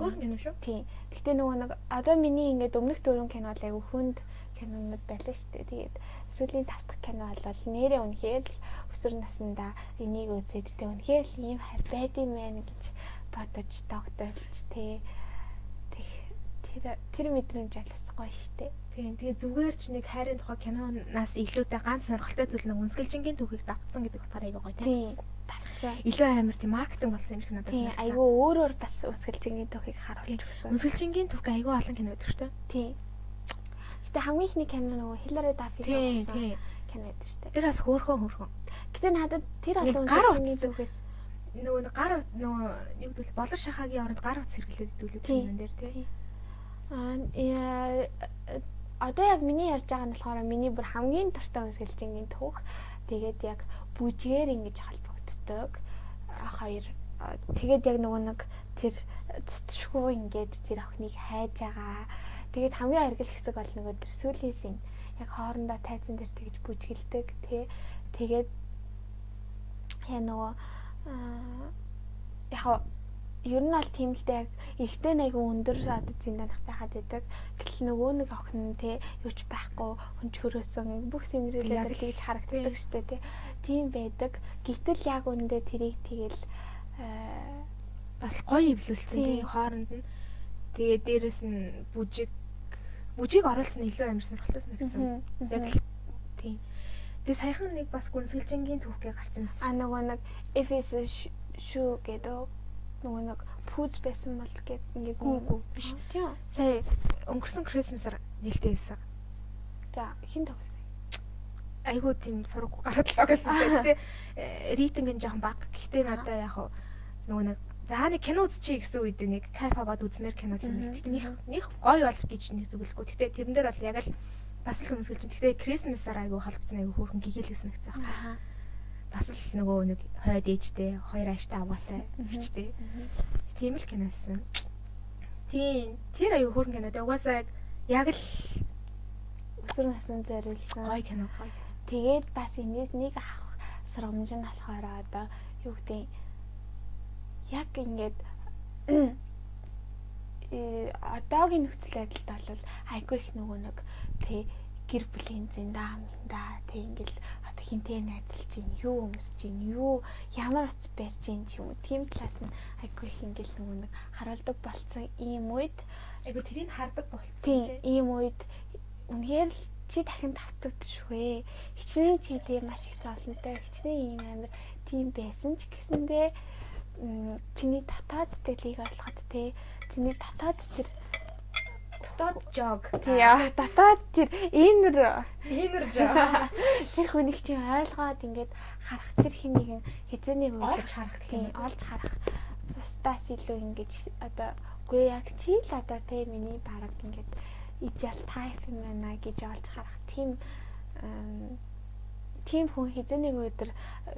Speaker 1: өөр кино шүү.
Speaker 2: Тийм. Гэхдээ нөгөө нэг одоо миний ингээд өмнөх дөрвөн кино л айгүй хүнд кинонууд байлаа шүү дээ. Тэгээд сүүлийн тав дахь кино бол нэрээ үнэхээр л өсвөр наснда энийг үзээд тэ үнэхээр л ийм хайр байдсан мэн гэж бодож тогтоолч тий тэр тэр мэдрэмж алс гоё штэ.
Speaker 1: Тийм. Тэгээ зүгээр ч нэг хайрын тухай киноноос илүүтэй ганц сонирхолтой зүйл нэг үнсгэлжингийн түүхийг давтсан гэдэг утгаараа айгаа гоё
Speaker 2: тийм.
Speaker 1: Илүү амар тийм маркетинг болсон юм шиг надад
Speaker 2: санагдсан. Айгүй өөрөөр бас үнсгэлжингийн түүхийг харуулж өгсөн.
Speaker 1: Үнсгэлжингийн түүх айгүй олон кино байдаг шүү дээ.
Speaker 2: Тийм. Гэтэ хамгийн ихний кино нөгөө Hillary Duff
Speaker 1: тийм тийм
Speaker 2: кино байдаг шүү дээ.
Speaker 1: Тэр бас хөөрхөн хөөрхөн.
Speaker 2: Гэтэ надад тэр олон
Speaker 1: үнсгэлжингийн түүхээс нөгөө гар нөгөө юу гэдэг болор шахагийн оронд гар утас хэрэглээд идүүлдэг кинон дээр тийм
Speaker 2: Аа одоо яг миний ярьж байгаа нь болохоор миний бүр хамгийн дуртай үсгэлжингийн түүх. Тэгээд яг бүжгээр ингэж холбогддог. Хоёр тэгээд яг нөгөө нэг тэр цэцшгүй ингээд тэр охиныг хайж байгаа. Тэгээд хамгийн аргил хэсэг бол нөгөө тэр сүүлийн син яг хоорондоо тайзан дээр тэгж бүжгэлдэг тий. Тэгээд яа нөгөө яг ер нь бол тийм л дээ ихтэй нэг өндөр одоо зинданах байхад байдаг. Гэтэл нөгөө нэг охин нь те юуч байхгүй хүн чөрөөсөн бүх синдрэлээр тэгж харагддаг штэ те. Тийм байдаг. Гэтэл яг үндэ тэрийг тэгэл
Speaker 1: бас гоё эвлүүлсэн тий хооронд нь. Тэгээ дээрэс нь бүжиг бүжиг оруулсан илүү амар сонирхолтой санагдсан. Яг л тий. Тэгээ саяхан нэг бас гүнсгэлжингийн түүхгээ гарсан байсан.
Speaker 2: А нөгөө нэг Efes шүү гэдэг нөгөө нэг пүүз байсан бол гээд ингээд
Speaker 1: гүү биш.
Speaker 2: Тийм.
Speaker 1: Сая өнгөрсөн Christmas-аар нээлттэй байсан.
Speaker 2: За хин тогсон.
Speaker 1: Айгуу тийм сургуу гараад байсан байх тийм. Рейтинг нь жоохон бага. Гэхдээ надаа яг нөгөө нэг за нэг кино үзчихье гэсэн үед нэг кайф аваад үзмээр кино юм. Гэхдээ нэг нэг гоё бол гэж нэг зүгэлэхгүй. Гэхдээ тэрэн дээр бол яг л бас л хүмүүсгэлж. Гэхдээ Christmas-аар айгуу холбогдсон айгуу хөөрхөн гэгээлсэн гэсэн юм байна бас л нөгөө нэг хойд ээжтэй хоёр ааштай аваатай хичтэй. Тийм л киносэн. Тийм тэр аюу хөөрн кино. Угаасаа яг л
Speaker 2: өсвөр насны зориулсан.
Speaker 1: Гой кино гой.
Speaker 2: Тэгээд бас энэс нэг авах сургамж нь болохоор одоо юу гэдэг яг ингээд э одоогийн нөхцөл байдалд бол айгүй их нөгөө нэг тий гэр бүлийн зэндаа минда тий ингээл хинтээ найзалж чинь юу өмсөж чинь юу ямар утас барьж чинь ч юм уу тийм талаас нь айгүй их ингээл нөгөө нэг харуулдаг болцсон ийм үед
Speaker 1: Айгу тэрийг хардаг болцсон
Speaker 2: тийм ийм үед үнэхээр л чи дахин давтагдчихвэ. Хичнээн чи тийм маш их зовлонтой хичнээн ийм амир тийм байсан ч гэсэндээ чиний дотоод сэтгэлийг ойлгоход те чиний дотоод тэр
Speaker 1: дотоод жог
Speaker 2: тий дотоод тэр инер
Speaker 1: инер жог
Speaker 2: тэр хүнийг чи ойлгоод ингээд харах тэр хэнийг хизээний үед
Speaker 1: олж харах
Speaker 2: тий
Speaker 1: тийм
Speaker 2: олж харах бусдаас илүү ингэж одоо үгүй яг чи л одоо те миний бараг ингээд идеал тайп юм байна гэж олж харах тийм тийм хүн хизээний өдөр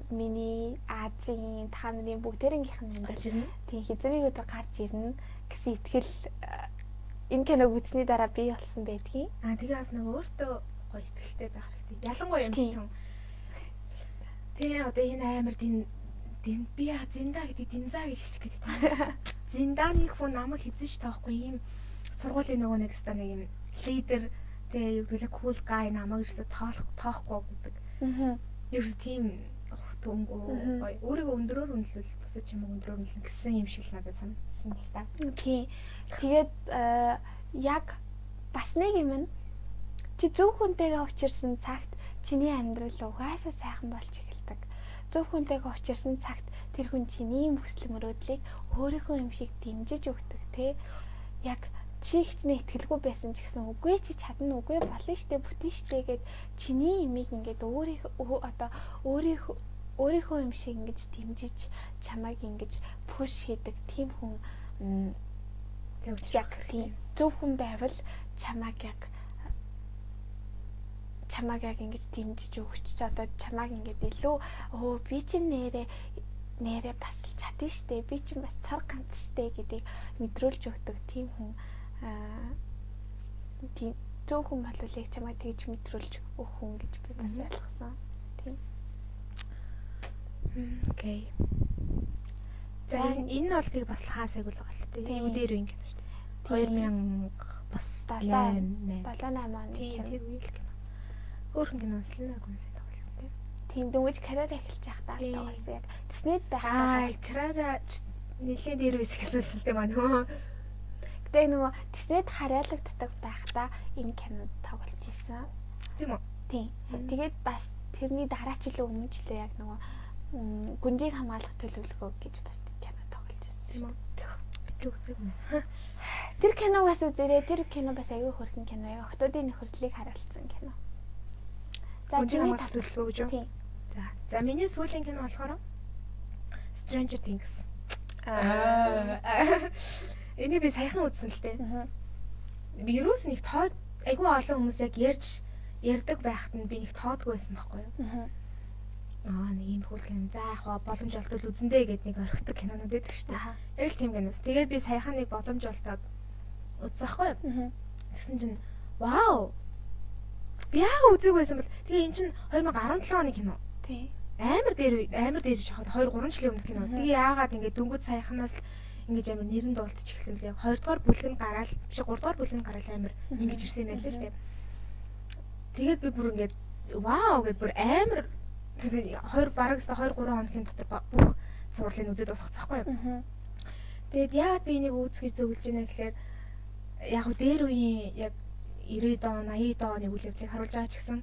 Speaker 2: миний Азийн та нарын бүгдээрнгийнх нь
Speaker 1: гарч ирнэ.
Speaker 2: тийм хизээний өдөр гарч ирнэ гэсэн итгэл энэ киног үзсний дараа би болсон байдгийн.
Speaker 1: Аа тэгээ бас нэг өөртөө гоё ихтэй байх хэрэгтэй. Ялангуяа юм
Speaker 2: Тийм.
Speaker 1: хүн. Тэгээ одоо энэ амар дин дин би яа зинда гэдэг динза гэж хэлчих гээд байна. Зинданыг хүн намайг хизэж тоохгүй ийм сургуулийн нөгөө нэг ста нэг юм лидер тэгээ юу гэдэг кул гай намайг ерөөсө тоолох тоохгүй гэдэг.
Speaker 2: Аа.
Speaker 1: Ерөөсө тийм төнгөө
Speaker 2: Мгм.
Speaker 1: гоё өөрийгөө өндрөөр үнэлвэл бусад юм өндрөөр үнэлнэ гэсэн юм шиг надад санагдсан л та.
Speaker 2: Тийм. Тэгээд э, яг бас нэг юм нь чи зөв хүнтэйгээ учирсан цагт чиний амьдрал угаасаа сайхан болж эхэлдэг. Зөв хүнтэйгээ учирсан цагт тэр хүн чиний хүсэл мөрөөдлийг өөрийнхөө юм шиг дэмжиж өгдөг те. Яг чи хичнээн ихтгэлгүй байсан ч гэсэн үгүй чи чадна үгүй болно штэ бүтэн штэ гэд чиний имийг ингээд өөрийнхөө өө- одоо өөрийнхөө өөрийнхөө юм шиг ингэж дэмжиж чамайг ингэж пуш хийдэг тийм хүн яг тийм зөв хүн байвал чамааг яг чамааг яг ингэж дэмжиж өгч ч одоо чамааг ингэж илүү өө би чинь нэрээ нэрээ бас л чадна штэ би чинь бас цар ганц штэ гэдгийг мэдрүүлж өгдөг тийм хүн аа тийм зөв хүн болвол яг чамайг тэгж мэдрүүлж өгөх хүн гэж би бас ойлгосон.
Speaker 1: Окей. За энэ тийг бас хаасайг л байгаа л
Speaker 2: Тийм.
Speaker 1: тийм. Үдээр үе юм шүү дээ.
Speaker 2: Тийм.
Speaker 1: 2000 бас
Speaker 2: Долоо.
Speaker 1: 8
Speaker 2: 7 8 оны
Speaker 1: Тийм тэр үе л кино. Хөөхөн кино Селена Гомесыг тоглосон тийм.
Speaker 2: Тийм дөнгөж карьер эхэлж байхдаа
Speaker 1: Тийм.
Speaker 2: тоглосон яг. Тэснэд
Speaker 1: Аа,
Speaker 2: байхдаа.
Speaker 1: Крада нэлийн дээр үе хэсэлсэлтэй маань хөө.
Speaker 2: Гэтэ нөгөө тэснэд харьяалагддаг байхдаа энэ кинод тоглож ирсэн.
Speaker 1: Тийм үү?
Speaker 2: Тийм. Тэгээд бас тэрний дараа ч илүү өмнө ч илүү яг нөгөө м, гүнжийг хамгаалах төлөвлөгөө гэж бас кино тоглож
Speaker 1: Тийм
Speaker 2: ирсэн.
Speaker 1: үү? Би үзег юм.
Speaker 2: Тэр киногаас үзээрэй. Тэр кино бас аюу хөрхэн кино. Яг охтуудын нөхөрлөлийг харуулсан кино. За чиний
Speaker 1: төлөвлөгөө гэж үү? За. За миний сүүлийн кино болохоор Stranger Things.
Speaker 2: Аа.
Speaker 1: Энийг би саяхан үзсэн л дээ. Би юус нэг тоо айгүй олон хүмүүс яг ярьж ярьдаг байхад нь би нэг тоодгүй байсан байхгүй юу?
Speaker 2: Мгм.
Speaker 1: Аа нэг юм хөл кино. За яг хаа боломж олдвол үзэндээ гэд нэг орхидог кинонууд байдаг шүү дээ. Яг л тийм киноос. Тэгээд би саяхан нэг боломж юу?
Speaker 2: Мгм.
Speaker 1: Тэгсэн чинь вау. Би яа үзег байсан бол тэгээ эн чинь 2017 оны кино.
Speaker 2: Тийм.
Speaker 1: Амар дээр амар дээр жахад 2 3 жилийн өмнө кино. Тэгээ яагаад ингэ дөнгөж саяханаас л ингэж амар нэрэн дуулдчих гэсэн бэл яг 2 дугаар бүлэг нь гараал биш 3 дугаар бүлэг нь гараал амар ингэж ирсэн юм байл л дээ. Тэгээд би бүр ингэж вау гэд бүр амар тэгээ 2 бараг өстө 2 3 хоногийн дотор бүх зурлыг үдэд босгоцсахгүй юу.
Speaker 2: Мгм.
Speaker 1: Тэгээд яагаад би энийг үзгэж зөвлөж байна гэхээр яг хөө дээр үеийн яг 90-ад он, 80-ад оны үйл явдлыг харуулж байгаа ч гэсэн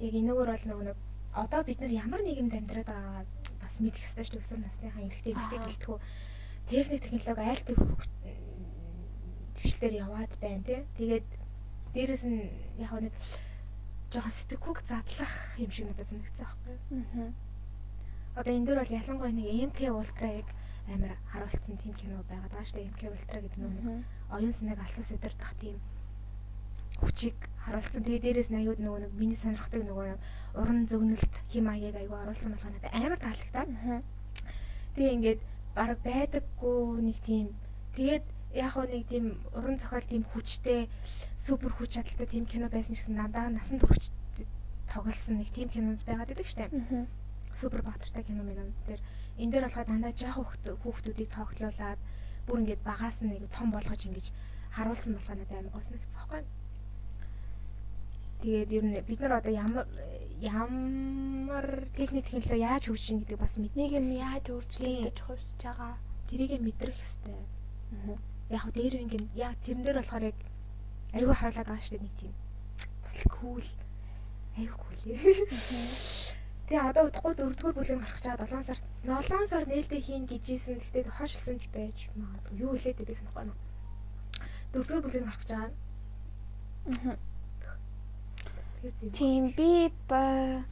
Speaker 1: яг энэгээр бол нөгөө нэг одоо бид нар ямар нийгэмд амьдраад байгаа бас мэдэх ёстой шүү өсвөр насныхаа эрэгтэй
Speaker 2: Аа.
Speaker 1: гэлтгүү техник технологи айлт төвчлэр яваад байна тий. Тэгээд дээрэс нь яг нэг жоохон сэтгэхүйг задлах юм шиг надад санагдсан байхгүй юу? Одоо энэ дөр бол ялангуяа нэг MK Ultra-ыг амар харуулсан тийм кино байгаад байгаа шүү дээ. MK Ultra гэдэг нэг оюун санааг алсаас өдөрдох тийм хүчийг харуулсан. Тэгээ дээрээс нь аюуд нөгөө нэг миний сонирхдаг нөгөө уран зөгнөлт хим маягийг аюу оруулсан болгоо надад амар таалагдаад.
Speaker 2: Мгм.
Speaker 1: Тэгээ ингээд баг байдаггүй нэг тийм тэгээд яг нэг тийм уран зохиол тийм хүчтэй супер хүч чадалтай тийм кино байсан гэсэн надаа насан турш тоглосон нэг тийм кинод байгаад байдаг штеп. Супер баатартай кино минь дээр энэ дээр болохоор дандаа жоох хүүхд- хүүхдүүдийг тоглоулаад бүр ингээд багаас нь нэг том болгож ингэж харуулсан болохоо надад амар гойсон гэсэн байхгүй. Тэгээд ер нь бид нар одоо ямар ямар техник технологи яаж хөгжиж гэдэг бас мэд.
Speaker 2: Нэг юм яаж өөрчлөгдөж хувьсж байгаа.
Speaker 1: Тэрийг мэдрэх хэвээр. Яг дээр ингээд яг тэрэн дээр болохоор яг айгүй харуулдаг байгаа шүү дээ нэг тийм. Бас л кул. Айгүй кул. Тэгээ одоо удахгүй дөрөвдүгээр бүлэг гарах чаад 7 сар 7 сар нээлттэй хийн гэжсэн. Гэхдээ хойшилсан ч байж магадгүй. Юу хэлээд би санахгүй байна. Дөрөвдүгээр бүлэг гарах. Тэгэхээр зөв.
Speaker 2: Тийм би ба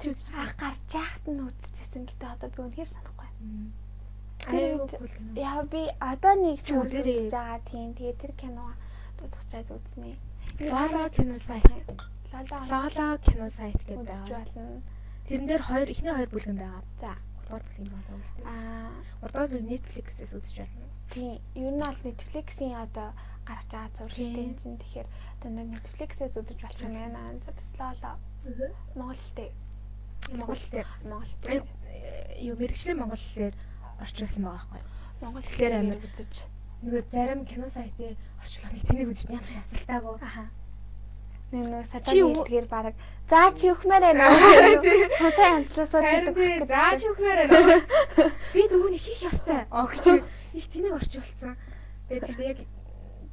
Speaker 1: Тэр
Speaker 2: ах гарч яахт нь үзчихсэн гэдэг одоо би үнэхээр санахгүй.
Speaker 1: Кино.
Speaker 2: Яа би одоо нэг
Speaker 1: Чи үзээрэй.
Speaker 2: үзэж байгаа тийм. Тэгээ тэр кино дуусчихаж үзнэ.
Speaker 1: Лала кино сайт.
Speaker 2: Лала
Speaker 1: кино сайт гэдэг байгаа. Тэрэн дээр хоёр эхний хоёр бүлгэн байгаа.
Speaker 2: За.
Speaker 1: 3 дугаар бүлгийн болоо үстэй.
Speaker 2: Аа
Speaker 1: 3 дугаар бүлэг Netflix-ээс үзэж байна.
Speaker 2: тийм. Ер нь бол Netflix-ийн одоо гарч байгаа юм чинь тэгэхээр одоо Netflix-ээс үзэж болох юм байна. За бас лала Монголтэй.
Speaker 1: Монголтэй.
Speaker 2: Монголтэй.
Speaker 1: Ай юу мэрэгчлийн монголлоор орчуулсан байгаа байхгүй.
Speaker 2: Монгол хэлээр
Speaker 1: амир-
Speaker 2: үзэж.
Speaker 1: Нөгөө зарим кино сайтыг орчуулах нэг тэнийг үзэж ямар ч авцалтаагүй.
Speaker 2: Аха. Нэг нэг
Speaker 1: Чи
Speaker 2: сатаны
Speaker 1: юу-
Speaker 2: хэлгээр баг за чи өгмээр байна. Хацаа янзлаасаа
Speaker 1: Харин би зааж өгмээр байна. Би дүүний хийх ёстой. Огч их тэнийг орчуулсан. Байдаг дээ. Яг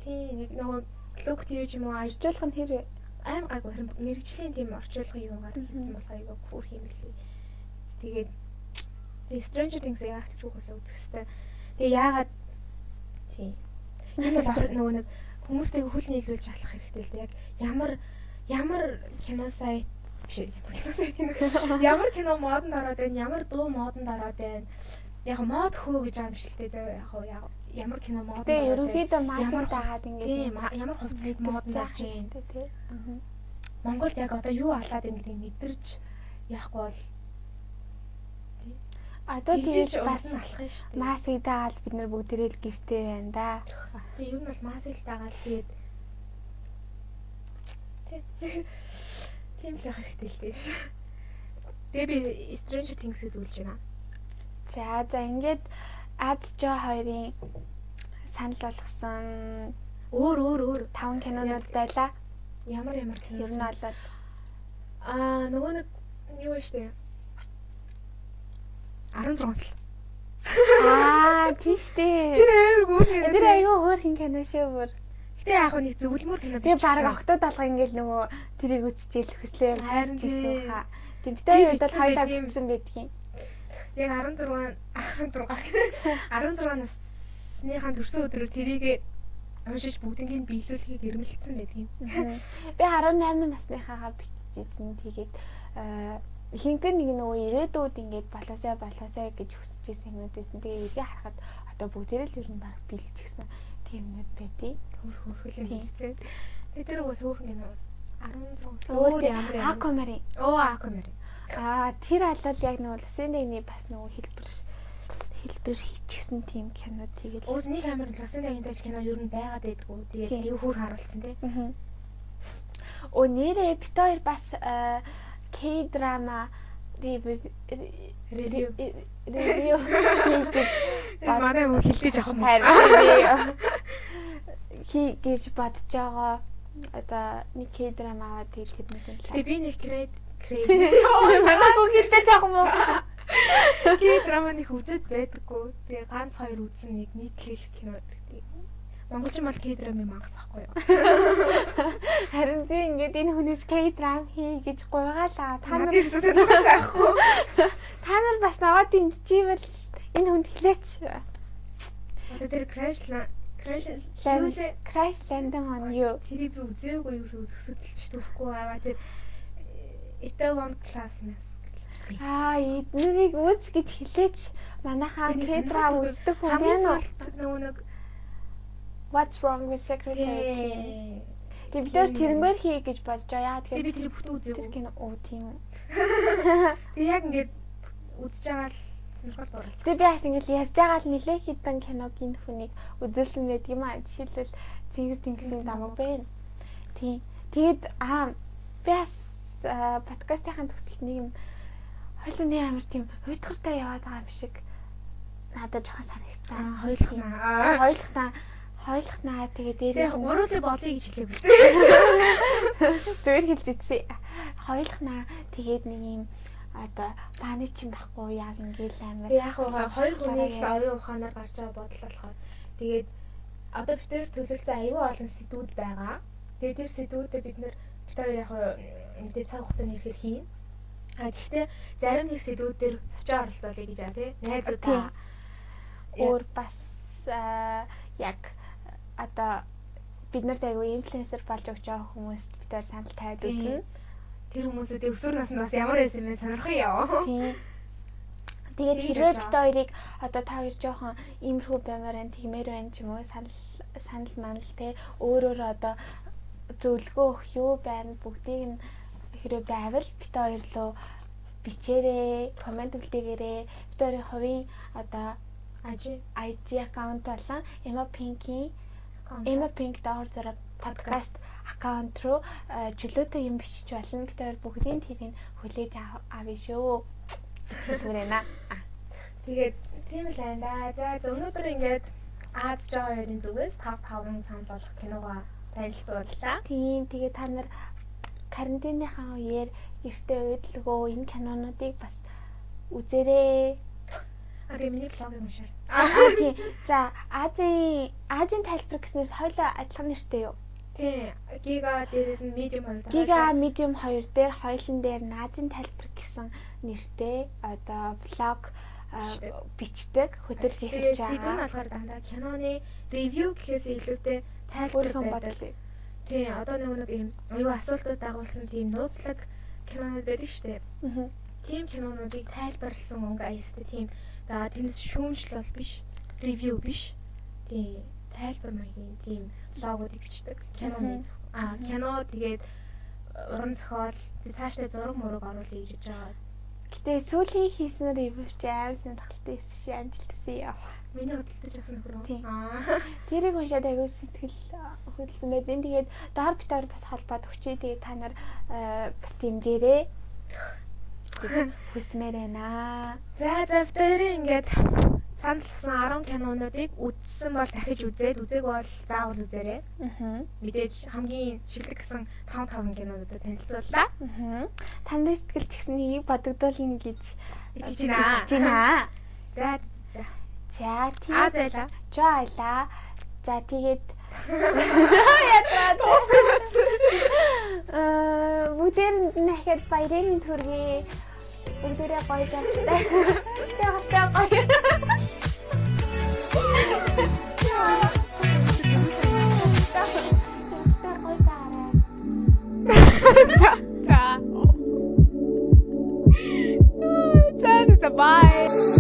Speaker 1: тийм нэг нөгөө лог тв ч юм уу
Speaker 2: Иржүүлэх нь хэрэг
Speaker 1: аим гайгүй харин мэрэгчлийн тийм орчуулгын юугаар хийсэн болох айгүй хөөх юм билий. Тэгээд Тэгээ Stranger Things-ийг ахлж угаасаа үзэх хэрэгтэй. Тэгээ яагаад тийм. Энэ бол нөгөө нэг хүмүүстэйг хүл нийлүүлж алах хэрэгтэй л дээ. Яг ямар ямар кино сайт биш ямар кино сайт юм. Ямар кино модонд ороод байна, ямар дуу модонд ороод байна. Яг мод хөө гэж байгаа юм дээ. зөө Яг яг ямар кино модонд
Speaker 2: Тэгээ
Speaker 1: ороод байна.
Speaker 2: ерөнхийдөө маркетинг дагаад ингээд
Speaker 1: ямар хувцсыг модонд орж байна.
Speaker 2: тий.
Speaker 1: Монголд яг одоо юу алаад байна гэдгийг мэдэрч яахгүй бол
Speaker 2: Одоо тийм бас
Speaker 1: алах нь шүү дээ.
Speaker 2: масыг дагаад бид нар бүгдээрээ л гівтэй байна да.
Speaker 1: Тэгээ ер нь бол масыг л дагаад тэгээд Тийм. Л хэрэгтэй л дээ. Тэгээ би Stranger Things-ийг зүйлж байна.
Speaker 2: За за ингээд Ад Жо хоёрын санал болгосон
Speaker 1: Өөр өөр өөр
Speaker 2: 5 кинонууд байлаа.
Speaker 1: ямар ямар кино.
Speaker 2: Ер нь бол
Speaker 1: аа нөгөө нэг юу вэ штэ. 16 сал.
Speaker 2: аа тийш дээ.
Speaker 1: Тэр амар гүр нэрээ.
Speaker 2: Тэр аюу өөр хин кино шүү бүр.
Speaker 1: Гэтэ яг нэг зөвлөмөр кино биш.
Speaker 2: Тэгээ баг октод алга ингээл нөгөө тэрийг үзчихэл хөслөө.
Speaker 1: Харин тий.
Speaker 2: Тийм
Speaker 1: Би
Speaker 2: битээ удаад
Speaker 1: битсэн
Speaker 2: хоёлаа бичсэн байдгийн.
Speaker 1: Яг 16 16 16 насныхаа төрсөн өдрөөр тэрийг уншиж бүгднийг биелүүлэхийг эрмэлцсэн байдгийн.
Speaker 2: Би 18 насныхаагаа бичижсэн. Тэгээд аа ихэнх нэг нөгөө ирээдүйд ингээд болоосай болоосай гэж хүсэж ирсэн юмнууд байсан. Тэгээ эргээ харахад одоо бүгдээрээ л ер нь баг бэлчихсэн тийм юмнууд байдیں۔
Speaker 1: Хөр хөрхөл юм хэлцээ. Тэгээ тэр уус хөөрхөн юм. 16
Speaker 2: Өөр
Speaker 1: өөр ямар ямар.
Speaker 2: Акомари.
Speaker 1: Оо акомер.
Speaker 2: Аа тэр алал яг нөгөө Лосендэний бас нөгөө хэлбэр хэлбэр хийчихсэн тийм кино тэгээд
Speaker 1: Уус нэг амар ласан дагинтайч кино ер нь байгаад байдгүй. Тэгээд нэг хөөр харуулсан тий.
Speaker 2: Мгм. О нэрээ бит хоёр бас К драма ревю
Speaker 1: Ревю.
Speaker 2: хийж
Speaker 1: Манай хөө хилдэж авах юм.
Speaker 2: хий гэж бодож байгаа. Одоо нэг драма аваад тэгээд тэрнээс
Speaker 1: Тэгээ би нэг кред кред.
Speaker 2: Манай бүгдтэй жоох юм уу?
Speaker 1: Тэгээ драманыг үзээд байдаггүй. Тэгээ ганц хоёр үзсэн нэг нийтлэл кино. Монголчин бол К-драми мангас ахгүй юу?
Speaker 2: Харин би ингээд энэ хүнээс драм хий гэж гуйгаалаа. Та нар
Speaker 1: ирсэн байхгүй.
Speaker 2: та нар бас наваад дэмжижийвэл энэ хүнд хэлээч.
Speaker 1: Одоо тэр crash crash?
Speaker 2: Crash Landing on You.
Speaker 1: Тэрийг би үзээгүй юу үзэсгэлж төрөхгүй аваа тэр Itaewon Class Mask.
Speaker 2: Аа, эднэрийг үз гэж хэлээч. Манайхаа
Speaker 1: сонирхолтой
Speaker 2: үздэг хүн
Speaker 1: Хамгийн
Speaker 2: байна уу?
Speaker 1: сүүлд нөгөө нэг
Speaker 2: What's wrong with secretary? Тэг бид нар тэрнгээр хий гэж бодож байгаа. Яа
Speaker 1: Тэгээ би тэр бүтэн
Speaker 2: тэр
Speaker 1: үзээгүй.
Speaker 2: кино оо тийм.
Speaker 1: Тэгээ яг ингээд үзэж байгаа л сонирхол дуурал.
Speaker 2: Тэгээ би бас ингээл ярьж байгаа л нилээ хитэн киног энэ хүнийг үзүүлсэн байдаг юм аа. Жишээлбэл Зингэр тэнгисийн дамаг байна. Тийм. Тэгээд аа би бас аа, подкастынхаа төгсөлд нэг юм нэг амар тийм уйдгартай яваад байгаа юм шиг надад жоохон санагцсан.
Speaker 1: Аа хоёулах наа.
Speaker 2: Хоёулахтаа Хоёулахнаа тэгээ
Speaker 1: Тэгээ
Speaker 2: дээрээс нь
Speaker 1: гуруулыг болъё гэж хэлээгүй.
Speaker 2: зүгээр хэлж идсэн. Хоёулахнаа тэгээд нэг юм одоо бааны чин байхгүй яг ингээл амар.
Speaker 1: Яг уу хоёр хүний л оюун ухаанаар гарч байгаа бодол болохоор тэгээд одоо бид нэр төлөвлөсөн аюу олон сэдвүүд байгаа. Тэгээд тэр сэдвүүдэд бид нэр бид хоёр яг мэдээ цаг хугацааны ихээр хийн. А гэхдээ зарим нэг сэдвүүдээр зочион оролцоолъё гэж аа тий. Найзуудаа
Speaker 2: өөр бас яг одоо бид нарт айгүй инфлюенсер болж өгч байгаа хүмүүст бид нар санал
Speaker 1: Тийм.
Speaker 2: үзнэ.
Speaker 1: тэр хүмүүсүүд өсвөр наснд бас ямар байсан бэ ёо.
Speaker 2: Тийм. Тэгээд хэрвээ бид хоёрыг одоо та хоёр жоохон иймэрхүү баймаар байна, тэгмээр байна ч юм уу санал санал манал те өөрөөр одоо зөвлөгөө өгөх юу байна бүгдийг нь хэрвээ байвал бид хоёр руу бичээрэй, комент үлдээгээрэй. Бид хоёрын хувийн одоо. IG аккаунт болон Emma Pink-ийн Emma Pink доор зэрэг подкаст аккаунт руу э, чөлөөтэй юм бичиж болно. Бид хоёр бүгдийн тэрийг хүлээж ав- авъя шүү. Хэлмээрэнэ.
Speaker 1: Тэгээд тийм л байна да. За өнөөдөр ингээд Аз Жоо хоёрын зүгээс 5 5 санал болгох киногоо танилцууллаа.
Speaker 2: Тийм тэгээ та нар карантиныхаа үеэр гэртээ уйдлгөө энэ кинонуудыг бас үзээрэй.
Speaker 1: А тэгээ миний блогийг уншаар.
Speaker 2: Аа тийм. За Азийн Азийн тайлбар гэснээр хоёлоо адилхан нэртэй юу?
Speaker 1: Тий. Гига дээрээс нь medium хоёр даа.
Speaker 2: Giga Medium 2 дээр хоёлын дээр Назийн тайлбар гэсэн нэртэй одоо блог бичдэг хөдөлж эхэлж байгаа.
Speaker 1: болохоор дандаа киноны ревю гэхээс илүүтэй тайлбар байдаг.
Speaker 2: бодлыг.
Speaker 1: Тий. Одоо нөгөө нэг юм аюу асуултууд дагуулсан тийм нууцлаг кинонууд байдаг штеп.
Speaker 2: Мгм.
Speaker 1: тийм кинонуудыг тайлбарлсан өнгө аястай тийм байгаа. Тэрнээс шүүмжил бол биш, ревю биш. Тийм тайлбар маягийн тийм блогуудыг бичдэг. Киноны. Аа кино тэгээд уран зохиол цаашдаа зураг мураг оруулъя гэж байгаа.
Speaker 2: Гэтэ сүүлийн хийсэн ревю чи аим сонирхолтой байсан ши амжилтсан яа.
Speaker 1: Миний хөдөлтөж авсан хөрөө. Аа.
Speaker 2: Тэрийг уншаад аягүй сэтгэл а, хөдлсөн байдیں۔ Тэгээд доор битээр бас холбоод өчөө тэгээд та нар бас дэмжээрэй. Хүсмээр байна.
Speaker 1: За за втэрийн ингээд саналсан 10 кинонуудыг үзсэн бол дахиж үзээд үзег бол заавал үзээрэй.
Speaker 2: Аа.
Speaker 1: Мэдээж хамгийн шилдэг гэсэн 5 5 кинонуудад танилцууллаа.
Speaker 2: Аа. Таны сэтгэл ч гэсэн нэг бодогдуулна гэж
Speaker 1: Итгэж байна. За за.
Speaker 2: За
Speaker 1: Аа
Speaker 2: тийм.
Speaker 1: зайлаа.
Speaker 2: Жаалаа. За тэгээд Аа бүгдээр нь дахиад баярын төргий. Pag tiri ako, I can't tell. Pag tiri ako, I Bye.